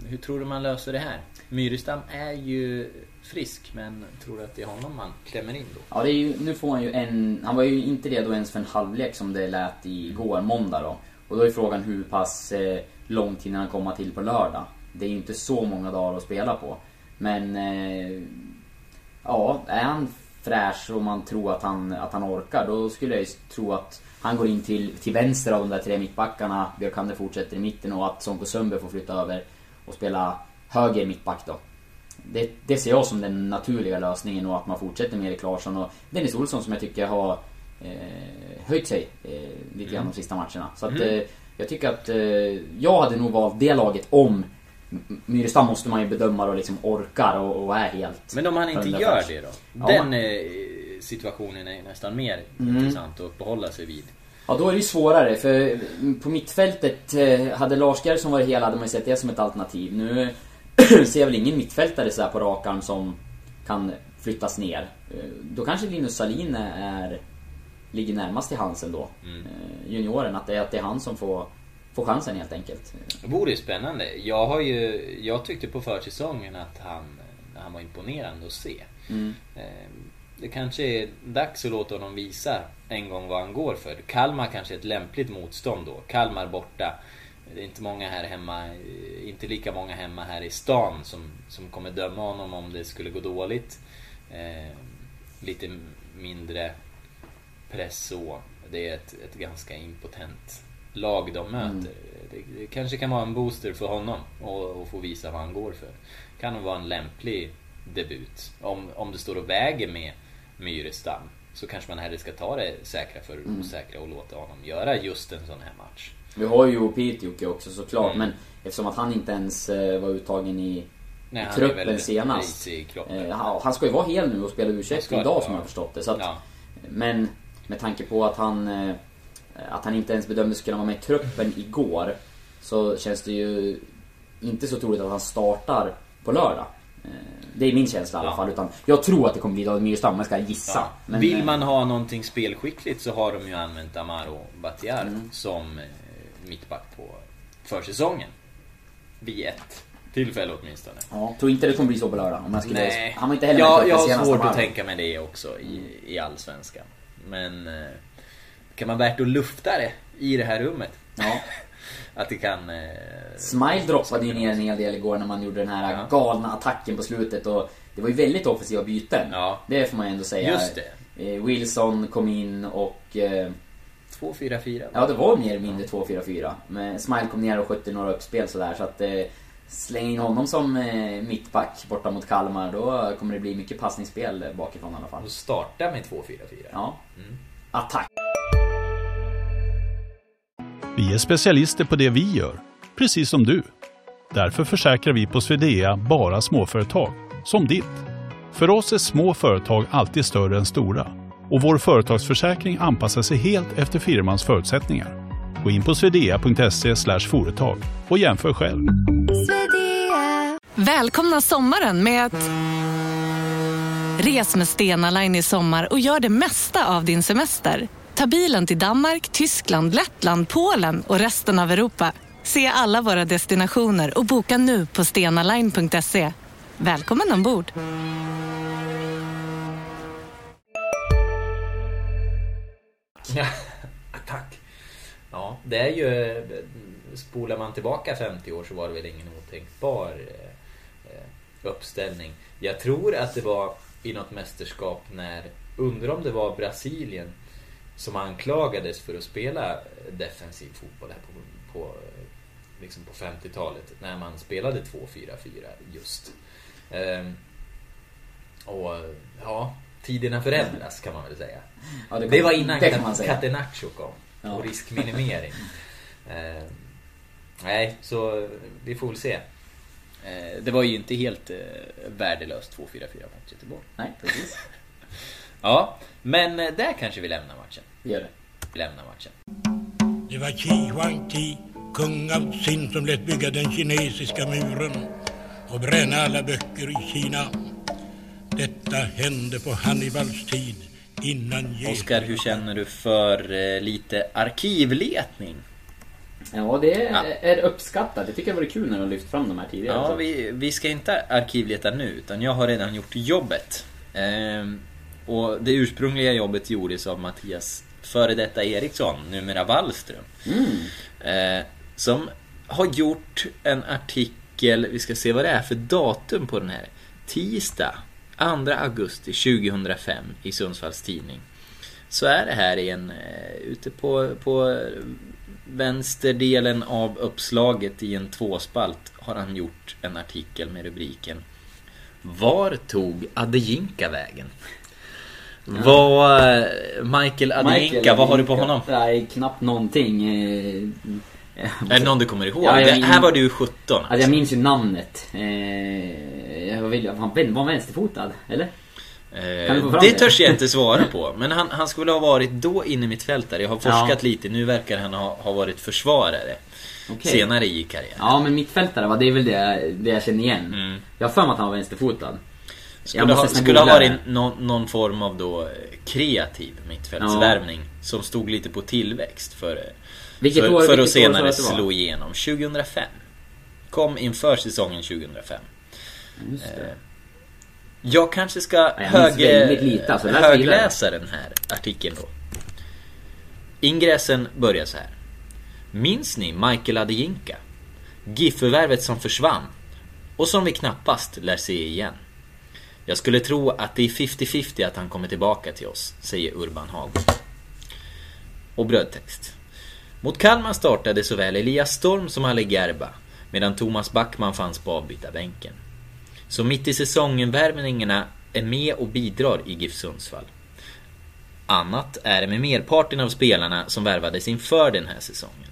hur tror du man löser det här? Myrestam är ju frisk, men tror du att det är honom man klämmer in då? Ja, det är ju, nu får han ju en... Han var ju inte redo ens för en halvlek som det lät igår, måndag då. Och då är frågan hur pass eh, lång tid han komma till på lördag. Det är ju inte så många dagar att spela på. Men... Eh, ja, är han fräsch och man tror att han, att han orkar, då skulle jag ju tro att han går in till, till vänster av de där tre mittbackarna. Björkander fortsätter i mitten och att Sonko Sundberg får flytta över och spela höger mittback då. Det, det ser jag som den naturliga lösningen och att man fortsätter med Erik Larsson och Dennis Olsson som jag tycker har eh, höjt sig eh, lite grann de sista matcherna. Så att eh, jag tycker att eh, jag hade nog valt det laget om Myrestam måste man ju bedöma och liksom orkar och, och är helt Men om han inte gör det då? Ja. Den eh, situationen är nästan mer Mm. intressant att uppehålla sig vid. Ja, då är det ju svårare för på mittfältet eh, hade Lars Gerson varit hel hade man ju sett det som ett alternativ. Nu ser jag väl ingen mittfältare så här på rak arm som kan flyttas ner. Eh, Då kanske Linus Salin är, ligger närmast till hands ändå. Mm. Eh, Junioren, att det, är, att det är han som får, får chansen helt enkelt. Det vore spännande. Jag har ju, jag tyckte på försäsongen att han, han var imponerande att se. Mm. Eh, Det kanske är dags att låta honom visa en gång vad han går för. Kalmar kanske är ett lämpligt motstånd då. Kalmar borta. Det är inte många här hemma, eh, inte lika många hemma här i stan som, som kommer döma honom om det skulle gå dåligt. Eh, lite mindre press så. Det är ett, ett ganska impotent lag de möter. Mm. Det, det kanske kan vara en booster för honom och, och få visa vad han går för. Kan nog vara en lämplig debut. Om, om det står och väger med Myrestam så kanske man hellre ska ta det säkra för det Mm. osäkra och låta honom göra just en sån här match. Vi har ju Piteåke också såklart, Mm. men eftersom att han inte ens eh, var uttagen i, Nej, i truppen senast. i kroppen. Eh, han, han ska ju vara hel nu och spela u idag som ja. jag har förstått det. Så att, Ja. Men med tanke på att han, eh, att han inte ens bedömdes kunna vara med i truppen igår. Så känns det ju inte så troligt att han startar på lördag. Eh, Det är min känsla i alla fall. Utan jag tror att det kommer bli David Myrstam, jag ska gissa. Ja. Men, Vill eh, man ha någonting spelskickligt så har de ju använt Amaro Batiar Mm. som mittback på försäsongen. Vid ett tillfälle åtminstone. Ja, tror inte det kommer bli så på lördag. Om jag skulle... Nej, Han var inte heller ja, jag har svårt att tänka mig det också i, i Allsvenskan. Men eh, kan man värt att lufta det i det här rummet? Ja. Att det kan... Eh, Smile droppade ju ner en hel del igår när man gjorde den här Ja. galna attacken på slutet och det var ju väldigt offensiva byten. Ja. Det får man ju ändå säga. Just det. Eh, Wilson kom in och... Eh, 2-4-4. ja, det var mer eller mindre 2-4-4. Men Smile kom ner och skötte några uppspel sådär så att... Eh, släng in honom som eh, mittback borta mot Kalmar. Då kommer det bli mycket passningsspel bakifrån i alla fall. Och starta med 2-4-4. Ja. Mm. Attack. Vi är specialister på det vi gör, precis som du. Därför försäkrar vi på Swedea bara småföretag, som ditt. För oss är små företag alltid större än stora och vår företagsförsäkring anpassar sig helt efter firmans förutsättningar. Gå in på swedea.se företag och jämför själv. Välkomna sommaren med att... Res med Stena Line i sommar och gör det mesta av din semester. Ta bilen till Danmark, Tyskland, Lettland, Polen och resten av Europa. Se alla våra destinationer och boka nu på stenaline.se. Välkommen ombord! Ja, tack. Ja, det är ju... Spolar man tillbaka 50 år så var det väl ingen otänkbar eh, uppställning. Jag tror att det var i något mästerskap när... Undrar om det var Brasilien som anklagades för att spela defensiv fotboll här på, på, liksom på 50-talet. När man spelade 2-4-4 just. Ehm, och ja, tiderna förändras kan man väl säga. Ja, det, Det var innan det. Catenaccio kom. Ja. Och riskminimering. eh, nej, så vi får väl se. Eh, det var ju inte helt eh, värdelöst 2-4-4 mot Göteborg. Nej, precis. Ja, men eh, där kanske vi lämnar matchen. Gör det. Vi lämnar matchen. Det var Qi Huangti, kung av Xin, som lät bygga den kinesiska muren och bränna alla böcker i Kina. Detta hände på Hannibals tid. Oskar, hur känner du för eh, lite arkivletning? Ja, det är, Ja. är uppskattat. Jag tycker det var kul när du har lyft fram de här tidigare. Ja, vi, vi ska inte arkivleta nu, utan jag har redan gjort jobbet. Ehm, och det ursprungliga jobbet gjordes av Mattias före detta Eriksson, numera Wallström. Eh, som har gjort en artikel, vi ska se vad det är för datum på den här. Tisdag, 2 augusti 2005 i Sundsvalls Tidning. Så är det här i en, eh, ute på, på vänsterdelen av uppslaget i en tvåspalt har han gjort en artikel med rubriken Var tog Adeyinka vägen? Vad... Michael Adeyinka, Michael vad har du på honom? Nej, knappt någonting. Eh, Är det någon du kommer ihåg? Ja, det, min- här var du 17 Alltså jag minns ju namnet. Eh, jag vill, han var vänsterfotad, eller? Eh, det törs jag inte svara på. Men han, han skulle ha varit då inne mitt fältare. Jag har forskat Ja. lite. Nu verkar han ha, ha varit försvarare. Okej. Senare i karriären. Ja, men mittfältare, va? det är väl det, det jag känner igen. Mm. Jag har för mig att han var vänsterfotad. Skulle ha, skulle ha varit någon, någon form av då eh, kreativ mittfältsvärvning. Som stod lite på tillväxt för, Vilket för, år- för år att senare var? slå igenom. 2005. Kom inför säsongen 2005. Just det. Jag kanske ska minns hög, lite, alltså, högläsa den här artikeln då. Ingressen börjar så här. Minns ni Michael Adeyinka? GIF-förvärvet som försvann och som vi knappast lär se igen. Jag skulle tro att det är 50-50 att han kommer tillbaka till oss, säger Urban Hagman. Och brödtext. Mot Kalmar startade såväl Elias Storm som Ali Gerba, medan Thomas Backman fanns på avbytarbänken. Så mitt i säsongen-värvningarna är med och bidrar i GIF Sundsvall. Annat är det med merparten av spelarna som värvades inför den här säsongen.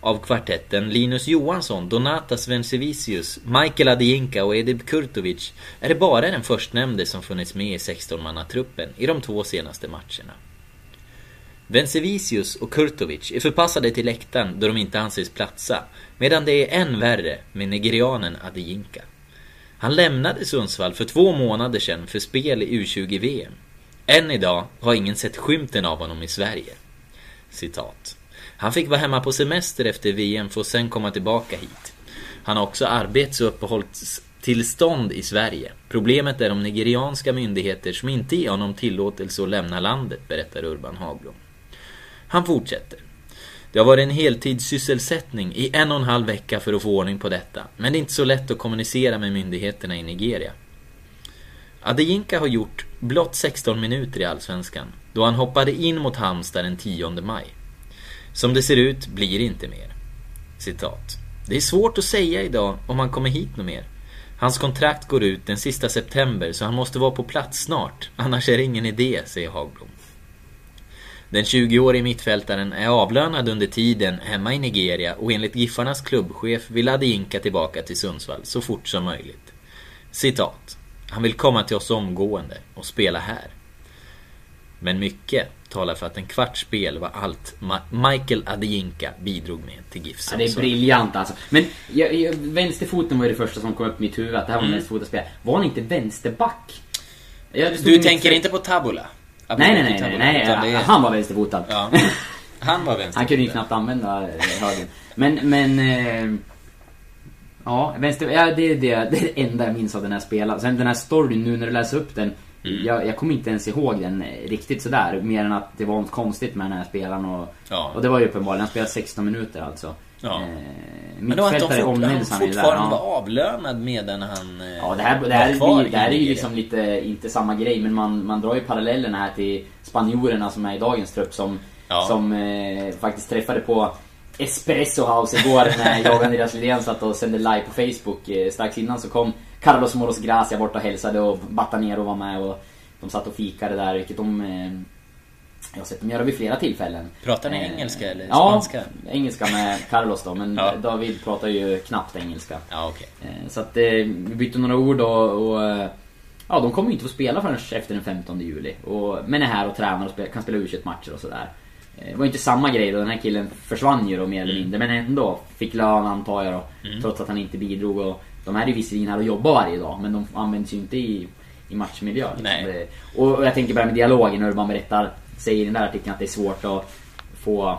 Av kvartetten Linus Johansson, Donatas Svensevicius, Michael Adeyinka och Edip Kurtovic är det bara den förstnämnde som funnits med i 16-mannatruppen i de två senaste matcherna. Vencevicius och Kurtovic är förpassade till läktaren då de inte anses platsa, medan det är än värre med nigerianen Adeyinka. Han lämnade Sundsvall för två månader sedan för spel i U20-VM. Än idag har ingen sett skymten av honom i Sverige. Citat. Han fick vara hemma på semester efter VM för att sen komma tillbaka hit. Han har också arbets och uppehållstillstånd i Sverige. Problemet är de nigerianska myndigheter som inte ger honom tillåtelse att lämna landet, berättar Urban Hagblom. Han fortsätter. Det har varit en heltidssysselsättning i en och en halv vecka för att få ordning på detta. Men det är inte så lätt att kommunicera med myndigheterna i Nigeria. Adeyinka har gjort blott 16 minuter i Allsvenskan. Då han hoppade in mot Halmstad den 10 maj. Som det ser ut blir det inte mer. Citat. Det är svårt att säga idag om han kommer hit något mer. Hans kontrakt går ut den sista september så han måste vara på plats snart. Annars är det ingen idé, säger Hagblom. Den 20-årige mittfältaren är avlönad under tiden hemma i Nigeria och enligt Giffarnas klubbchef vill Adeyinka tillbaka till Sundsvall så fort som möjligt. Citat. Han vill komma till oss omgående och spela här. Men mycket talar för att en kvarts spel var allt Ma- Michael Adeyinka bidrog med till GIF Ja, det är briljant alltså. Men jag, jag, vänsterfoten var ju det första som kom upp i mitt huvud. Att det här var en vänsterfotaspelare. Var han inte vänsterback? Mm. Du tänker inte på Tabula? Nej, nej, nej, nej, nej. Är- Han var vänsterfotad. Ja. Han var vänster. Han kunde ju knappt använda eh, höger. Men, men... Eh, ja, vänster... Ja, det är det, det är det enda jag minns av den här spelaren. Sen den här storyn, nu när du läser upp den. Mm. Jag, jag kommer inte ens ihåg den eh, riktigt sådär. Mer än att det var något konstigt med den här spelaren. Och, Ja. och det var ju uppenbarligen. Han spelade 16 minuter alltså. Ja. Eh, Men då att de fort, han ju där. fortfarande ja. var avlönad medan han eh, Ja, det här, det här, blir, det här är ju liksom lite, inte samma grej, men man, man drar ju parallellerna här till spanjorerna som är i dagens trupp som, Ja. som eh, faktiskt träffade på Espresso House igår när jag och Andreas Lidén satt och sände live på Facebook. Eh, strax innan så kom Carlos Moros Gracia bort och hälsade och Batanero var med och de satt och fikade där, vilket de... Eh, jag har sett dem göra vid flera tillfällen. Pratar ni Eh, engelska eller ja, spanska? engelska med Carlos då, men Ja. David pratar ju knappt engelska. Ja, okej. Eh, Så att eh, vi bytte några ord och, och eh, Ja, de kommer ju inte få spela förrän efter den 15 juli. Och, men är här och tränar och spela, kan spela u matcher och sådär. Eh, Det var inte samma grej då, den här killen försvann ju då mer eller mindre. Men ändå fick lön antar jag då. Trots att han inte bidrog. Och de här är ju visserligen här och jobbar varje dag. Men de används ju inte i, i matchmiljö. Liksom. Det, och, jag tänker bara med dialogen, Urban berättar, säger i den där artikeln att det är svårt att få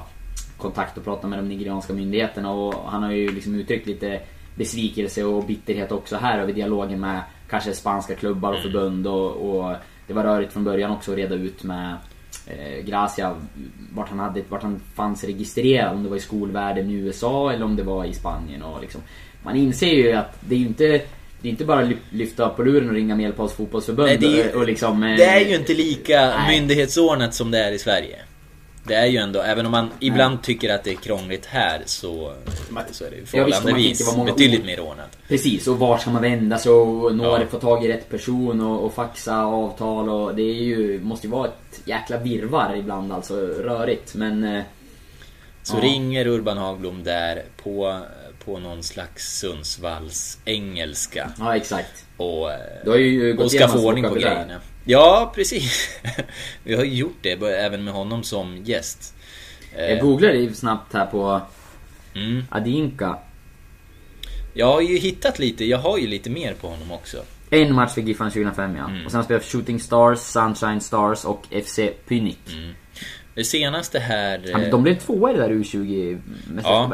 kontakt och prata med de nigerianska myndigheterna. Och han har ju liksom uttryckt lite besvikelse och bitterhet också här över dialogen med kanske spanska klubbar och förbund. Och, och det var rörigt från början också att reda ut med eh, Gracia vart han, hade, vart han fanns registrerad, om det var i skolvärlden i USA eller om det var i Spanien. Och liksom Man inser ju att det är inte det är inte bara ly- lyfta på luren och ringa Medelpads fotbollsförbund Nej, det är och, liksom eh, Det är ju inte lika Nej. myndighetsordnat som det är i Sverige. Det är ju ändå, även om man ibland tycker att det är krångligt här så, så är det ju man förhållandevis betydligt ord- mer ordnat. Precis, och var ska man vända sig och nå Ja. få tag i rätt person och, och faxa avtal och det är ju, måste ju vara ett jäkla virvar ibland alltså, rörigt men... eh, Så Ja. ringer Urban Hagblom där på, på någon slags Sundsvalls engelska Ja, exakt. och, eh, Du har ju gått och ska få ordning på grejerna. Ja, precis. Vi har ju gjort det, även med honom som gäst. Eh, Jag googlade ju snabbt här på Mm. Adinka. Jag har ju hittat lite, jag har ju lite mer på honom också. En match för Giffarna 2005 ja. Mm. Och sen har han spelat för Shooting Stars, Sunshine Stars och FC Pynik. Det senaste här... Ja, men eh, de blev tvåa i det där U20 Ja.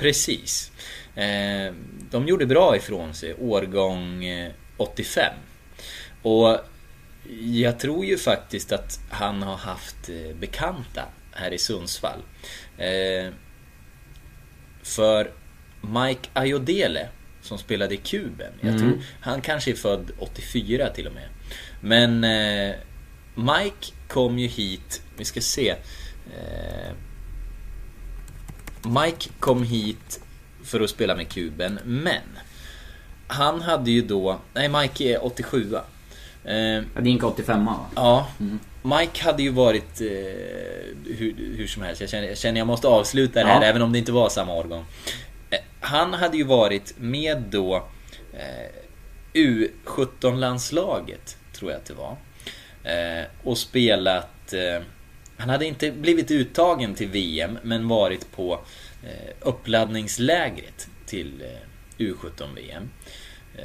Precis. Eh, de gjorde bra ifrån sig, årgång eh, 85. Och jag tror ju faktiskt att han har haft eh, bekanta här i Sundsvall. Eh, för Mike Ayodele, som spelade i Kuben. Jag Mm. tror, han kanske är född 84 till och med. Men eh, Mike kom ju hit, vi ska se. Eh, Mike kom hit för att spela med kuben, men han hade ju då, nej Mike är 87 eh, Adinka 85 va? Ja, Mike hade ju varit eh, hur, hur som helst, jag känner, jag känner jag måste avsluta det här Ja. även om det inte var samma årgång. Eh, han hade ju varit med då eh, U17-landslaget, tror jag att det var. Eh, och spelat... Eh, han hade inte blivit uttagen till VM, men varit på eh, uppladdningslägret till eh, U17-VM. Eh,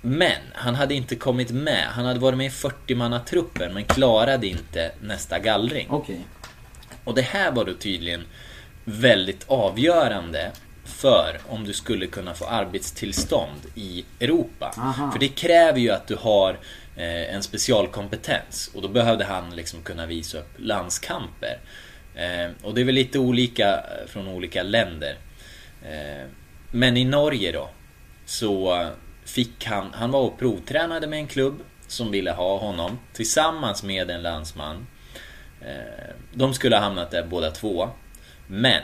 Men han hade inte kommit med. Han hade varit med i 40-mannatruppen men klarade inte nästa gallring. Okej. Och det här var då tydligen väldigt avgörande för om du skulle kunna få arbetstillstånd i Europa. Aha. För det kräver ju att du har Eh, en specialkompetens och då behövde han liksom kunna visa upp landskamper. Eh, och det är väl lite olika eh, från olika länder. Men i Norge då så fick han, han var och provtränade med en klubb som ville ha honom tillsammans med en landsman. De skulle ha hamnat där båda två. Men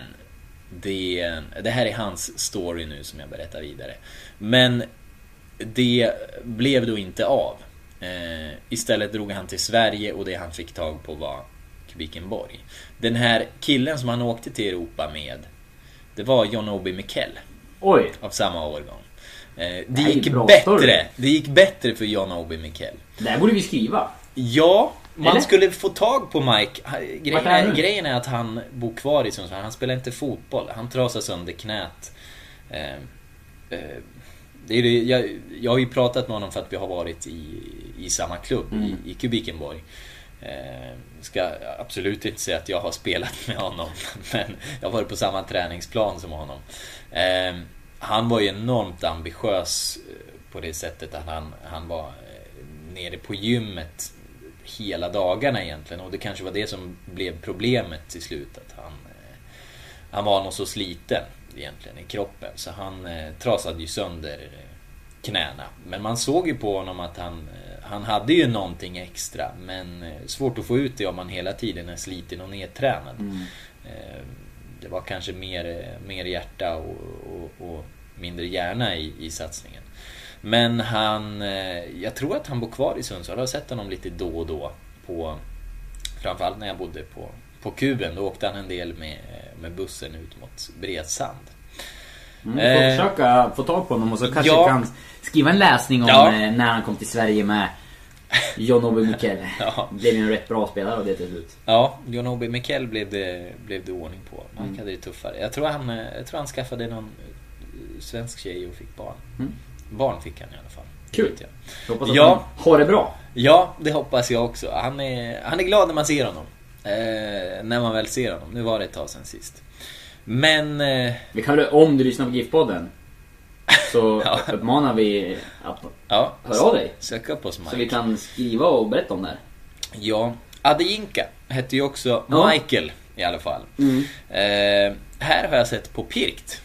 det, det här är hans story nu som jag berättar vidare. Men det blev då inte av. Eh, istället drog han till Sverige och det han fick tag på var Kvikenborg. Den här killen som han åkte till Europa med Det var John Obi Mikkel Oj. av samma årgång. Eh, det gick bättre. story. Det gick bättre för John Obi Mikkel. Det här borde vi skriva. Ja, man Eller? skulle få tag på Mike. Grejen är grejen är att han bor kvar i Sundsvall. Han spelar inte fotboll. Han trasar sönder knät. Eh, eh, det är det, jag, jag har ju pratat med honom för att vi har varit i, i samma klubb, Mm. i, i Kubikenborg. Eh, ska absolut inte säga att jag har spelat med honom, men jag har varit på samma träningsplan som honom. Eh, han var ju enormt ambitiös eh, på det sättet att han, han var eh, nere på gymmet hela dagarna egentligen och det kanske var det som blev problemet till slut. Att han, eh, han var nog så sliten egentligen i kroppen så han eh, trasade ju sönder eh, knäna. Men man såg ju på honom att han, eh, han hade ju någonting extra men eh, svårt att få ut det om man hela tiden är sliten och nedtränad. Eh, Det var kanske mer, mer hjärta och, och, och mindre hjärna i, i satsningen. Men han, jag tror att han bor kvar i Sundsvall. Jag har sett honom lite då och då. På, framförallt när jag bodde på, på Kuben. Då åkte han en del med, med bussen ut mot Bredsand. Mm, får Eh, försöka få tag på honom och så kanske ja. kan skriva en läsning om Ja. eh, när han kom till Sverige med John Obi Mikkel. Ja. Blev en rätt bra spelare av det till slut. Ja, John Obi Mikkel blev det, blev det ordning på. Han Mm. hade det tuffare. Jag tror, han, eh, jag tror han skaffade någon eh, svensk tjej och fick barn. Mm. Barn fick han i alla fall. Kul. Jag hoppas att Ja. han har det bra. Ja, det hoppas jag också. Han är, han är glad när man ser honom. Eh, när man väl ser honom. Nu var det ett tag sen sist. Men... Eh, Vi kan om du lyssnar på GIF-podden så Ja. uppmanar vi att ja, Hör av dig. Sök upp oss Mike. så vi kan skriva och berätta om det här. Ja, Adeyinka hette ju också Ja. Michael i alla fall. Mm. Eh, här har jag sett på Pirkt.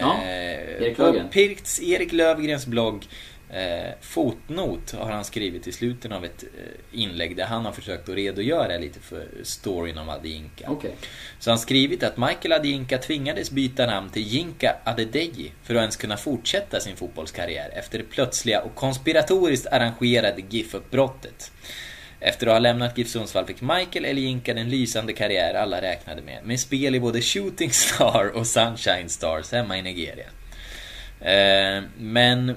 Ja, Eh, Erik Löfgren. Pirkts, Erik Lövgrens blogg eh, Fotnot har han skrivit i slutet av ett eh, inlägg där han har försökt att redogöra lite för storyn om Adeyinka. Okej. Så han skrivit att Michael Adeyinka tvingades byta namn till Jinka Adedeji för att ens kunna fortsätta sin fotbollskarriär efter det plötsliga och konspiratoriskt arrangerade GIF-uppbrottet. Efter att ha lämnat GIF Sundsvall fick Michael eller Jinka den lysande karriär alla räknade med, med spel i både Shooting Star och Sunshine Stars hemma i Nigeria. Eh, men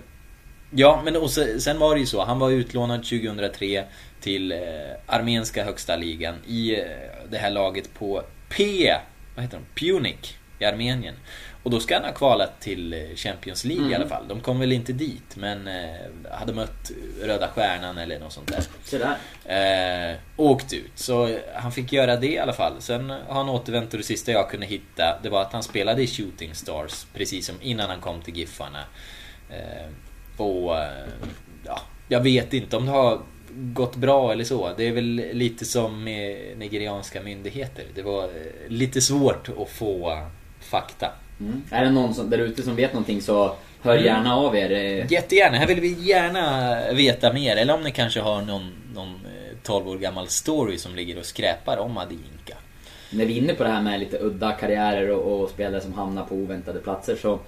Ja, men och se- sen var det ju så. Han var utlånad 2003 till eh, armenska högsta ligan i eh, det här laget på P... Vad heter de? Punic i Armenien. Och då ska han ha kvalat till eh, Champions League i alla fall. De kom väl inte dit, men eh, hade mött Röda Stjärnan eller något sånt där. Så där. Eh, åkt ut. Så eh, han fick göra det i alla fall. Sen har han återvänt och det sista jag kunde hitta det var att han spelade i Shooting Stars precis som innan han kom till Giffarna. Eh, och eh, ja, jag vet inte om det har gått bra eller så. Det är väl lite som med nigerianska myndigheter. Det var eh, lite svårt att få fakta. Mm. Är det någon som, där ute som vet någonting så hör Mm. gärna av er. eh. Jättegärna, här vill vi gärna veta mer. Eller om ni kanske har någon, någon eh, 12 år gammal story som ligger och skräpar om Adeyinka. När vi är inne på det här med lite udda karriärer och, och spelare som hamnar på oväntade platser så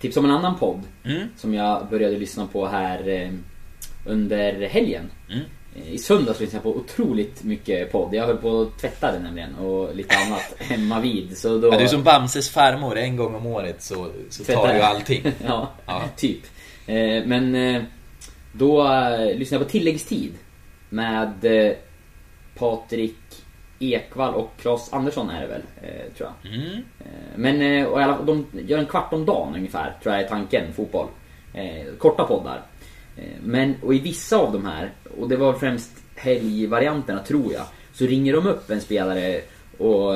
tips om en annan podd Mm. som jag började lyssna på här eh, under helgen. Mm. Eh, I söndags lyssnade jag på otroligt mycket podd. Jag höll på att tvätta det nämligen och lite annat hemma vid. Så då... Ja, du är som Bamses farmor, en gång om året så, så tar du allting. ja, Ja. typ. Eh, men eh, då eh, lyssnade jag på tilläggstid med eh, Patrik Ekvall och Claes Andersson är det väl, eh, tror jag. Mm. Eh, Men eh, och alla, de gör en kvart om dagen ungefär, tror jag är tanken, fotboll. Eh, korta poddar. Eh, Men, och i vissa av de här, och det var främst helgvarianterna tror jag, så ringer de upp en spelare och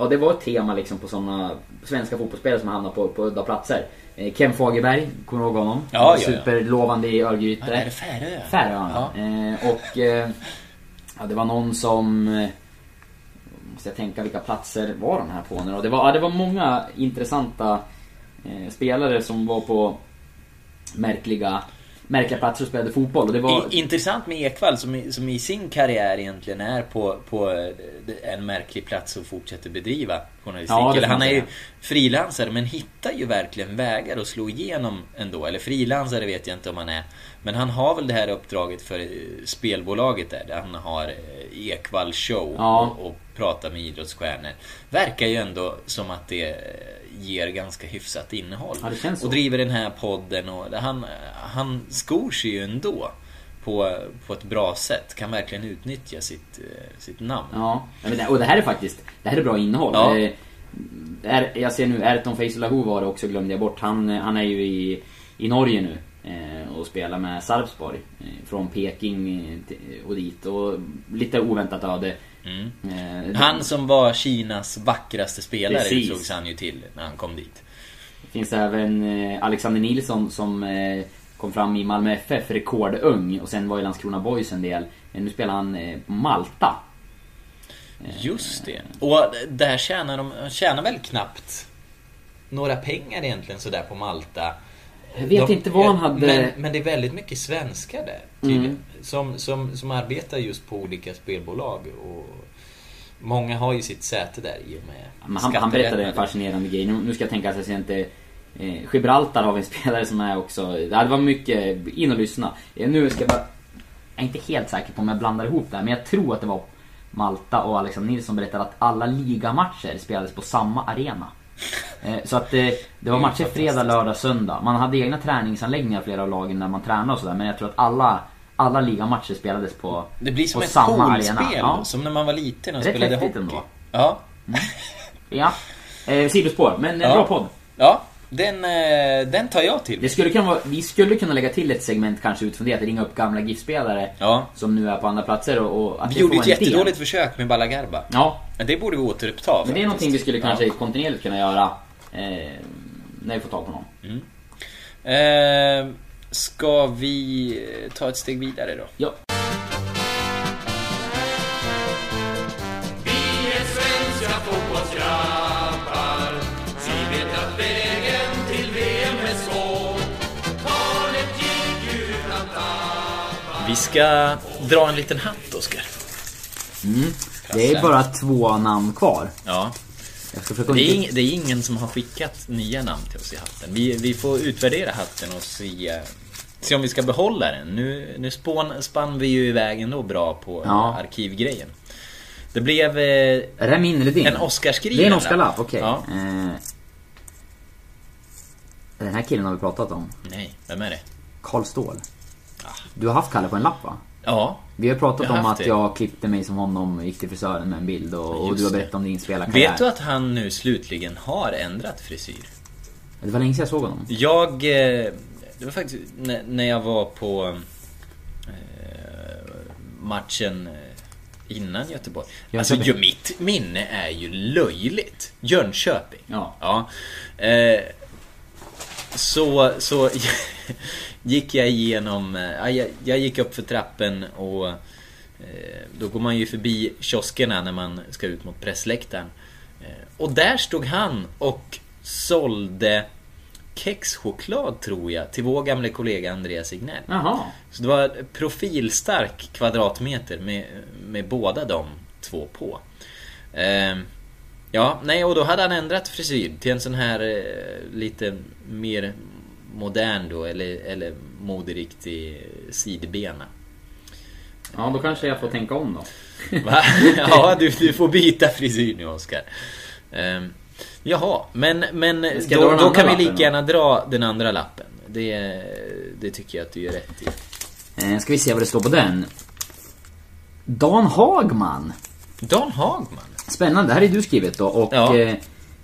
Ja det var ett tema liksom på sådana svenska fotbollsspelare som hamnar på, på udda platser. Ken Fagerberg, kommer du ihåg honom? Ja, ja, ja. Superlovande i Örgryte. Ja, är det Färö? Färöarna. Ja. Eh, och eh, ja, det var någon som... Eh, måste jag tänka vilka platser var de här på nu då? Det var, ja, det var många intressanta eh, spelare som var på märkliga, märkliga platser och spelade fotboll. Och det var... Intressant med Ekvall som i, som i sin karriär egentligen är på, på eh, en märklig plats och fortsätter bedriva journalistik. Ja, Eller han är ju frilansare men hittar ju verkligen vägar att slå igenom ändå. Eller frilansare vet jag inte om han är. Men han har väl det här uppdraget för eh, spelbolaget där. Där han har eh, Ekvall show Ja. och, och pratar med idrottsstjärnor. Verkar ju ändå som att det ger ganska hyfsat innehåll. Ja, och driver den här podden och han, han skor sig ju ändå på, på ett bra sätt. Kan verkligen utnyttja sitt, eh, sitt namn. Ja, och det här är faktiskt, det här är bra innehåll. Ja. Eh, är, jag ser nu, Erton Feisalahu var det också, glömde jag bort. Han, han är ju i, i Norge nu eh, och spelar med Sarpsborg. Eh, från Peking eh, och dit. Och lite oväntat öde. Mm. Eh, Han som var Kinas vackraste spelare Precis. utsågs han ju till när han kom dit. finns även eh, Alexander Nilsson som eh, kom fram i Malmö FF, rekordung. Och sen var i Landskrona Boys en del. Eh, nu spelar han på Malta. Just det. Och där tjänar de tjänar väl knappt några pengar egentligen sådär på Malta. Jag vet inte vad han hade- Men, men det är väldigt mycket svenskar där Mm. Som, som, som arbetar just på olika spelbolag. Och många har ju sitt säte där i och med han, han berättade en fascinerande grej. Nu, nu ska jag tänka att jag ser inte... Eh, Gibraltar har vi en spelare som är också... Det var mycket... In och lyssna. Eh, nu ska jag bara... Jag är inte helt säker på om jag blandar ihop det här, men jag tror att det var Malta och Alexander Nilsson berättade att alla ligamatcher spelades på samma arena. Eh, Så att eh, det var matcher fredag, lördag, söndag. Man hade egna träningsanläggningar flera av lagen när man tränade och sådär. Men jag tror att alla, alla ligamatcher spelades på Det blir som ett samma arena. Ja. Som när man var liten och Rätt spelade hockey. ändå. Ja. Ja. Eh, sidospår, men en Ja. bra podd. Ja, den, eh, den tar jag till. Det skulle kunna vara, vi skulle kunna lägga till ett segment kanske utifrån det, att ringa upp gamla GIF-spelare Ja. som nu är på andra platser och, och att Vi gjorde ett jättedåligt försök med Balagarba. Ja, Men det borde vi återuppta men det är någonting vi skulle kanske Ja. kontinuerligt kunna göra eh, när vi får tag på någon. Eh, ska vi ta ett steg vidare då? Ja. Vi ska dra en liten hatt, Oskar. Det är bara två namn kvar. Ja. Det är, ing- det är ingen som har skickat nya namn till oss i hatten. Vi, vi får utvärdera hatten och se, se om vi ska behålla den. Nu, nu spån, spann vi ju iväg ändå bra på Ja. arkivgrejen. Det blev... Eh, Är det min eller din? En Oscarsskriven Det är en lapp. Oscarlapp, okej. Ja. Eh, den här killen har vi pratat om. nej, vem är det? Karl Ståhl. Du har haft Kalle på en lapp va? Ja. Vi har pratat Jag har om att det. jag klippte mig som honom, gick till frisören med en bild och, och du har berättat om din spelarkarriär. Vet du att han nu slutligen har ändrat frisyr? Det var länge sedan jag såg honom. Jag... eh, Det var faktiskt när- jag var på eh, matchen eh, innan Göteborg. Alltså ju, mitt minne är ju löjligt. Jönköping. Ja. Ja. Så, så gick jag igenom... eh, ja, Jag, jag gick upp för trappen och eh, då går man ju förbi kioskerna när man ska ut mot pressläktaren. Eh, Och där stod han och sålde kexchoklad tror jag till vår gamle kollega Andreas Ignell. Jaha. Så det var profilstark kvadratmeter med, med båda de två på. Ja, nej och då hade han ändrat frisyr till en sån här eh, lite mer modern då, eller, eller moderiktig sidbena. Ja, då kanske jag får tänka om då. Va? Ja, du, du får byta frisyr nu Oskar. Um, jaha, men, men då, då kan vi lika gärna dra den andra lappen. Det, det tycker jag att du gör rätt i. Eh, ska vi se vad det står på den. Dan Hagman. Dan Hagman. Spännande, det här är du skrivit då och Ja. eh,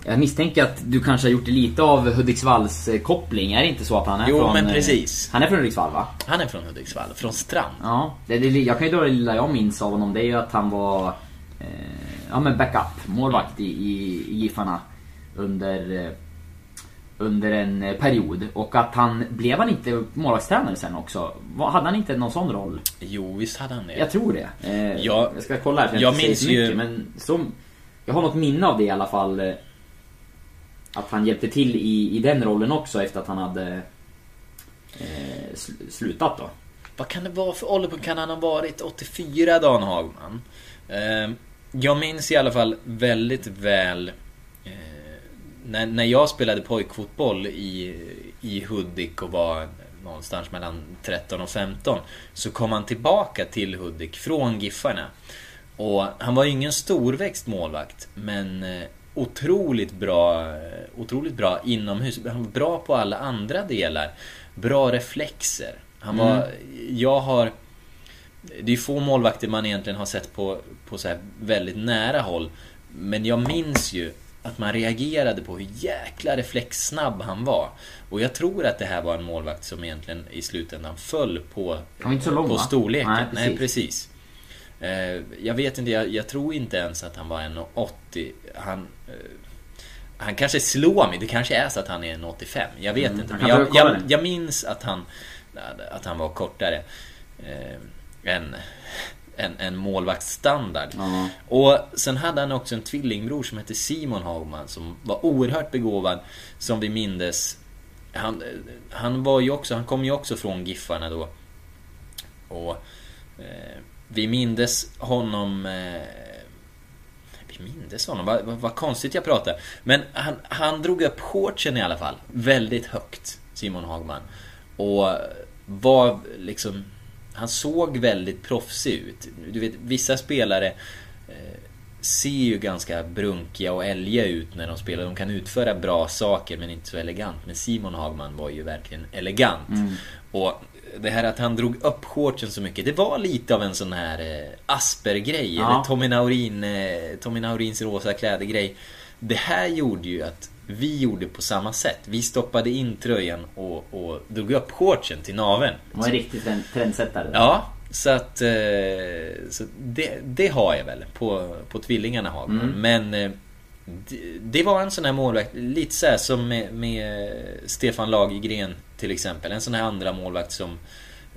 Jag misstänker att du kanske har gjort lite av Hudiksvalls eh, koppling. Är det inte så att han är Jo, från... men eh, precis. Han är från Hudiksvall va? Han är från Hudiksvall, från Strand. Ja. Det, det, jag kan ju dra det lilla jag minns av honom. Det är ju att han var eh, ja, men backup målvakt i, i, i Giffarna under, eh, under en period. Och att han, blev han inte målvaktstränare sen också? Hade han inte någon sån roll? Jo, visst hade han det. Jag tror det. Eh, Ja, jag ska kolla här så jag, jag minns mycket. ju- Men som, jag har något minne av det i alla fall. Att han hjälpte till i, i den rollen också efter att han hade eh, sl- slutat då. Vad kan det vara för ålder på kan han ha varit? 84 Dan Hagman. Eh, jag minns i alla fall väldigt väl eh, när, när jag spelade pojkfotboll i, i Hudik och var någonstans mellan 13 och 15 så kom han tillbaka till Hudik från Giffarna. Och han var ju ingen storväxt målvakt men eh, otroligt bra, eh, otroligt bra inomhus. Han var bra på alla andra delar. Bra reflexer. Han var, jag har det är få målvakter man egentligen har sett på, på så här väldigt nära håll. Men jag minns ju att man reagerade på hur jäkla reflexsnabb han var. Och jag tror att det här var en målvakt som egentligen i slutändan föll på, Han var inte så lång, på storleken. Nej, Nej, precis. precis. Eh, jag vet inte, jag, jag tror inte ens att han var 1,80. Han, eh, han kanske slår mig, det kanske är så att han är 1,85. Jag vet Mm, inte. Men jag, jag, jag minns att han, att han var kortare. Eh, än, än, än målvaktsstandard. Ja. Och sen hade han också en tvillingbror som hette Simon Hagman som var oerhört begåvad. Som vi mindes. Han, han var ju också, han kom ju också från Giffarna då. Och eh, vi mindes honom eh, vi mindes honom, vad, vad, vad konstigt jag pratar. Men han, han drog upp shortsen i alla fall. Väldigt högt, Simon Hagman. Och var liksom... Han såg väldigt proffsig ut. Du vet, vissa spelare eh, ser ju ganska brunkiga och älga ut när de spelar. De kan utföra bra saker men inte så elegant. Men Simon Hagman var ju verkligen elegant. Och det här att han drog upp shortsen så mycket, det var lite av en sån här eh, Asper-grej. Ja. Eller Tommy, Naurin, eh, Tommy Naurins rosa kläder-grej. Det här gjorde ju att vi gjorde på samma sätt. Vi stoppade in tröjan och, och drog upp shortsen till naveln. Han var en riktig trend- trendsättare. Ja, så att... Eh, så det, det har jag väl på, på tvillingarna Hagman. Mm. Men det, det var en sån här målvakt, lite så som med, med Stefan Lagergren till exempel. En sån här andra målvakt som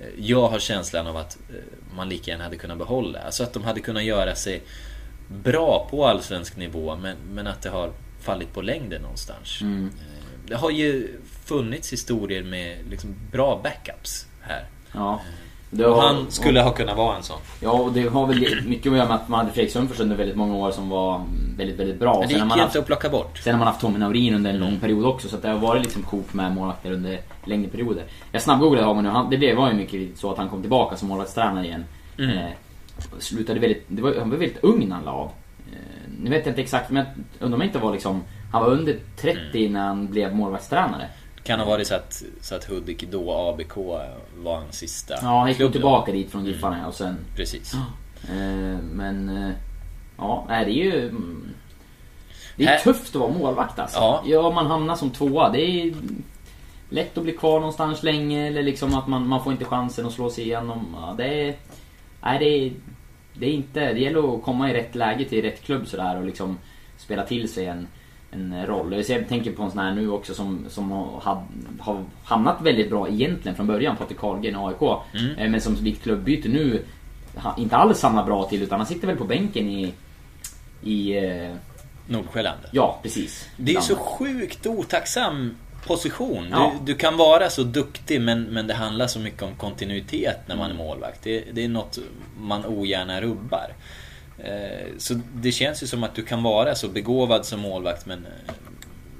eh, jag har känslan av att eh, man lika gärna hade kunnat behålla. Alltså att de hade kunnat göra sig bra på allsvensk nivå men, men att det har fallit på längden någonstans. Mm. Eh, Det har ju funnits historier med liksom bra backups här. Ja. Och har- han skulle ha kunnat vara en sån. Ja, och det har väl mycket att göra med att man hade Fredrik Sundfors under väldigt många år som var väldigt, väldigt bra. Och Men det gick man ju haft, inte att plocka bort. sen har man haft Tommy Naurin under en Mm. lång period också. Så att det har varit liksom kok med målvakter under längre perioder. Jag snabbgooglade Hagman nu. Han, det blev, var ju mycket så att han kom tillbaka som målvaktstränare igen. Mm. Eh, slutade väldigt, det var, han var väldigt ung när han la av. Eh, nu vet jag inte exakt, men jag undrar om det inte var liksom... Han var under 30 Mm. när han blev målvaktstränare. Kan ha varit så att, så att Hudik då, ABK, var hans sista Ja, han gick tillbaka dit från Giffarna och sen... Precis. Eh, men... eh, Ja, det är ju... mm, Det är Här- tufft att vara målvakt alltså. Ja. Ja, man hamnar som tvåa. Det är lätt att bli kvar någonstans länge eller liksom att man, man får inte chansen att slå sig igenom. Ja, det är... Nej, det är... Det är inte... Det gäller att komma i rätt läge till rätt klubb sådär och liksom spela till sig en, en roll. Jag tänker på en sån här nu också som, som har, har hamnat väldigt bra egentligen från början, Patrik Carlgren i AIK. Eh, Men som vid klubbyte nu inte alls hamnar bra till utan han sitter väl på bänken i... I... eh, Nordsjälland. Ja, precis. Det är ju så sjukt otacksam position. Ja. Du, du kan vara så duktig men, men det handlar så mycket om kontinuitet när man är målvakt. Det, det är något man ogärna rubbar. Eh, Så det känns ju som att du kan vara så begåvad som målvakt men,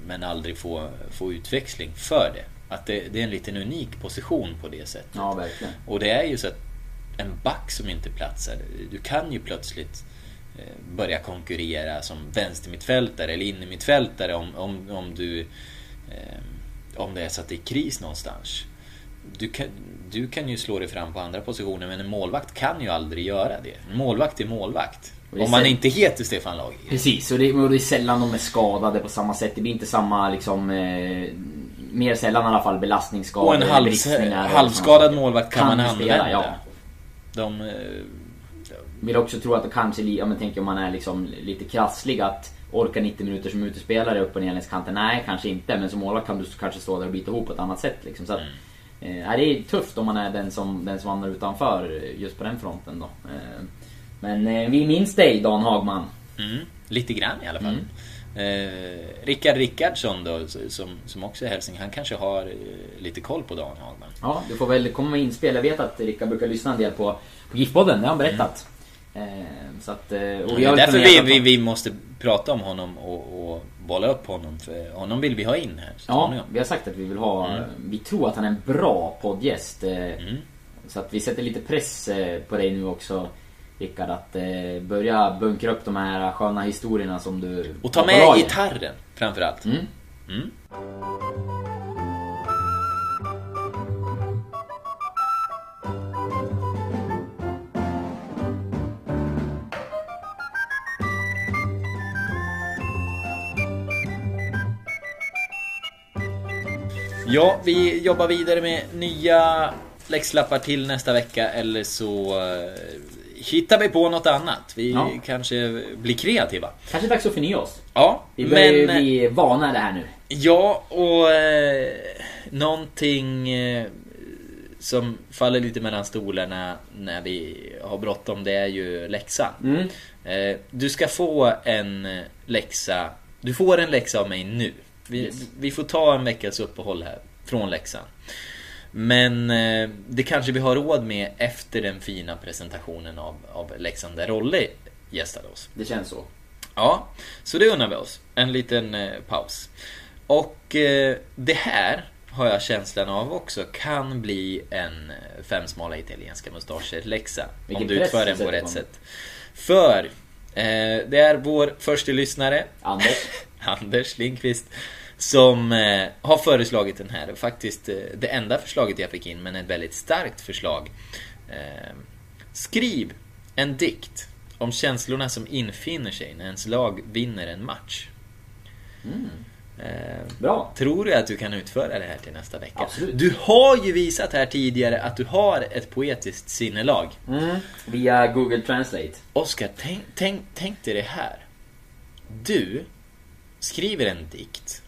men aldrig få, få utväxling för det. Att det, det är en liten unik position på det sättet. Ja, verkligen. Och det är ju så att en back som inte platsar, du kan ju plötsligt eh, börja konkurrera som vänstermittfältare eller innermittfältare om, om, om du eh, om det är så att det är kris någonstans. Du kan, du kan ju slå dig fram på andra positioner men en målvakt kan ju aldrig göra det. En målvakt är målvakt. Är Om man inte heter Stefan Lager. Precis, och det, och det är sällan de är skadade på samma sätt. Det blir inte samma liksom... Eh, mer sällan i alla fall belastningsskador. Och en halv, bristningar och sådana halvspelad saker. målvakt kan, man du använda. spela, ja. De, eh, Vill också tro att det kanske, om man tänker om man är liksom lite krasslig att orka 90 minuter som utespelare upp och ner längs kanten. Nej, kanske inte. Men som målvakt kan du kanske stå där och bita ihop på ett annat sätt liksom. Så att, Mm. Eh, det är tufft om man är den som, den som hamnar utanför eh, just på den fronten då. Eh, men eh, vi minns dig Dan Hagman. mm, lite grann i alla fall. Mm. Eh, Rickard Rickardsson då, som, som också är hälsing, han kanske har eh, lite koll på Dan Hagman. Ja, du får väl komma med inspel. Jag vet att Rickard brukar lyssna en del på, på GIF-podden, det har han berättat. Eh, så att, och Det vi är därför vi, vi, vi måste prata om honom och, och bolla upp honom. För honom vill vi ha in här Ja, vi har sagt att vi vill ha... Mm. Vi tror att han är en bra poddgäst. eh, Mm. Så att vi sätter lite press eh, på dig nu också Rickard att eh, börja bunkra upp de här sköna historierna som du Och ta med gitarren framförallt. Mm. Ja, vi jobbar vidare med nya läxlappar till nästa vecka eller så eh, hittar vi på något annat. Vi Ja. kanske blir kreativa. Kanske dags att förnya oss. Ja, Vi börjar ju bli vana det här nu. Ja, och eh, någonting eh, som faller lite mellan stolarna när vi har bråttom, det är ju läxan. Mm. Eh, du ska få en eh, läxa. Du får en läxa av mig nu. Vi, Yes. vi får ta en veckas uppehåll här från läxan. Men eh, det kanske vi har råd med efter den fina presentationen av, av läxan där Rolle gästade oss. Det känns så. Ja, så det unnar vi oss. En liten eh, paus. Och eh, det här har jag känslan av också kan bli en eh, fem smala italienska mustascher-läxa. Om du utför den på rätt sätt. För eh, det är vår första lyssnare Anders. Anders Lindqvist som eh, har föreslagit den här. Faktiskt eh, det enda förslaget jag fick in, men ett väldigt starkt förslag. Eh, skriv en dikt om känslorna som infinner sig när ens lag vinner en match. Eh, Bra. Tror du att du kan utföra det här till nästa vecka? Absolut. Du har ju visat här tidigare att du har ett poetiskt sinnelag. Mm. Via Google Translate. Oskar, tänk, tänk, tänk dig det här. Du skriver en dikt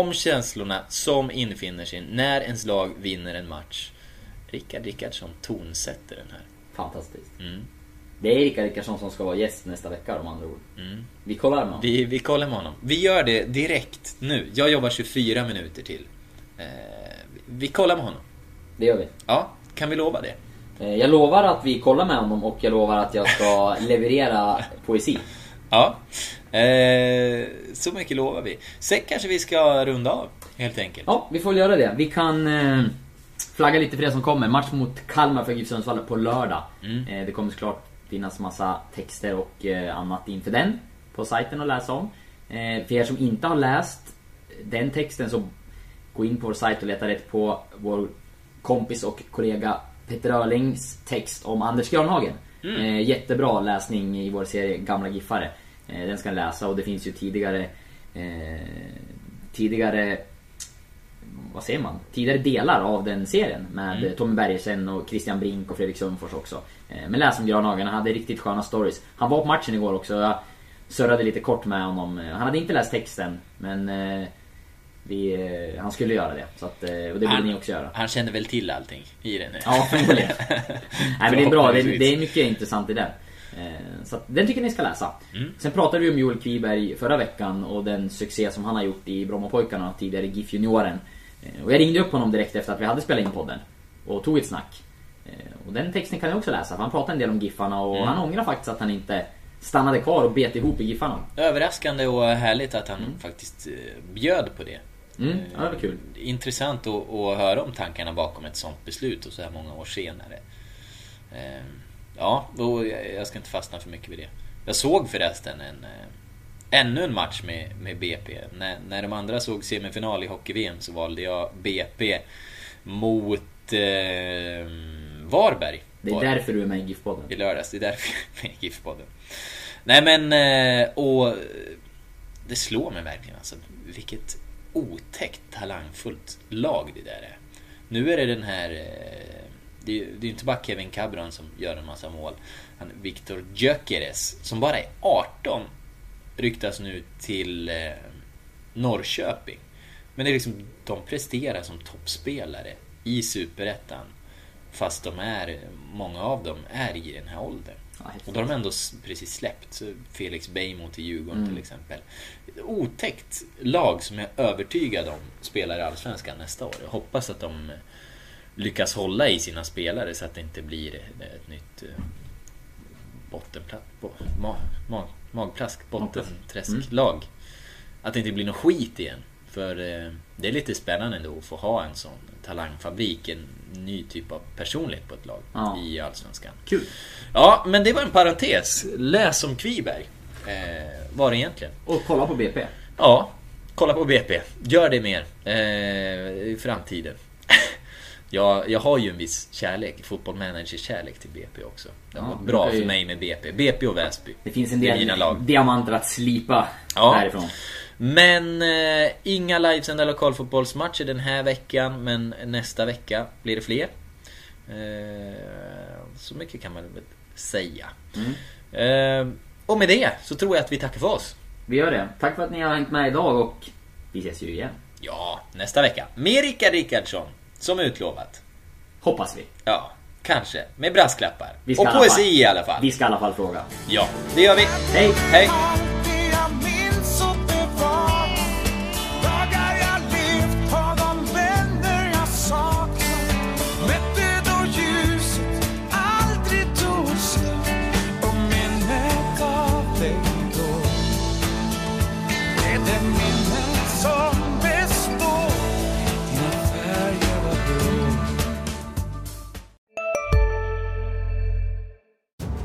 om känslorna som infinner sig när ens lag vinner en match. Rickard Rickardsson tonsätter den här. Fantastiskt. Mm. Det är Rickard Rickardsson som ska vara gäst nästa vecka om andra ord. Mm. Vi kollar med honom. Vi, vi kollar med honom. Vi gör det direkt nu. Jag jobbar 24 minuter till. Eh, vi kollar med honom. Det gör vi. Ja, kan vi lova det? Eh, Jag lovar att vi kollar med honom och jag lovar att jag ska leverera poesi. Ja. Eh, så mycket lovar vi. Sen kanske vi ska runda av, helt enkelt. Ja, vi får göra det. Vi kan eh, flagga lite för det som kommer. Match mot Kalmar för GIF Sundsvall på lördag. Mm. Eh, det kommer såklart finnas massa texter och eh, annat inför den på sajten att läsa om. Eh, för er som inte har läst den texten så gå in på vår sajt och leta rätt på vår kompis och kollega Peter Öhlings text om Anders Granhagen. Eh, jättebra läsning i vår serie Gamla Giffare. Eh, den ska läsa och det finns ju tidigare eh, tidigare vad säger man? Tidigare delar av den serien med Mm. Tommy Bergersen och Christian Brink och Fredrik Sundfors också. Eh, Men läs om Granhagen, han hade riktigt sköna stories. Han var på matchen igår också, jag surrade lite kort med honom. Han hade inte läst texten, men vi, han skulle göra det. Så att, och det borde ni också göra. han känner väl till allting i den? Ja, förmodligen. Nej men det är bra, det är, det är mycket intressant i den. Eh, Så den tycker ni ska läsa. Mm. Sen pratade vi om Joel Kviberg förra veckan och den succé som han har gjort i Brommapojkarna tidigare GIF Junioren. Eh, Och jag ringde upp honom direkt efter att vi hade spelat in podden. Och tog ett snack. Eh, Och den texten kan jag också läsa, för han pratade en del om Giffarna och Mm. han ångrar faktiskt att han inte stannade kvar och bet ihop i Giffarna. Överraskande och härligt att han faktiskt eh, bjöd på det. Mm, ja, det var kul. Intressant att, att höra om tankarna bakom ett sånt beslut och så här många år senare. Eh, Ja, och jag ska inte fastna för mycket vid det. Jag såg förresten en, eh, ännu en match med, med BP. När, när de andra såg semifinal i Hockey-VM så valde jag BP mot eh, Varberg. Det är därför du är med i GIF-podden. I lördags, det är därför jag är med i GIF-podden. Nej men, eh, och det slår mig verkligen alltså. Vilket otäckt talangfullt lag det där är. Nu är det den här... Det är det är inte bara Kevin Cabron som gör en massa mål. Han, Victor Gyökeres, som bara är 18, ryktas nu till eh, Norrköping. Men det är liksom, de presterar som toppspelare i Superettan. Fast de är, många av dem är i den här åldern. Ja, Och då har de ändå precis släppt Felix Beijmo till Djurgården till exempel. Otäckt lag som jag är övertygad om spelar i Allsvenskan nästa år. Jag hoppas att de lyckas hålla i sina spelare så att det inte blir ett nytt eh, bottenplatt, bo, ma, ma, magplask, bottenträsklag. Att det inte blir något skit igen. För eh, det är lite spännande ändå att få ha en sån talangfabrik, en ny typ av personlighet på ett lag Ja. i Allsvenskan. Kul. Ja, men det var en parentes. Läs om Kviberg. Eh, var det egentligen? Och kolla på BP. Ja, kolla på BP. Gör det mer eh, i framtiden. Jag, jag har ju en viss kärlek, fotbollmanager-kärlek till BP också. Det har Ja, bra för mig med BP. BP och Väsby. Det finns en del mina lag. diamanter att slipa Ja. därifrån. Men eh, inga livesända lokalfotbollsmatcher den här veckan, men nästa vecka blir det fler. Eh, så mycket kan man väl säga. Eh, och med det så tror jag att vi tackar för oss. Vi gör det. Tack för att ni har hängt med idag och vi ses ju igen. Ja, nästa vecka. Med Rickard Rickardsson, som utlovat. Hoppas vi. Ja, kanske. Med brasklappar. Och poesi i alla fall. Vi ska i alla fall fråga. Ja, det gör vi. Hej! Hej!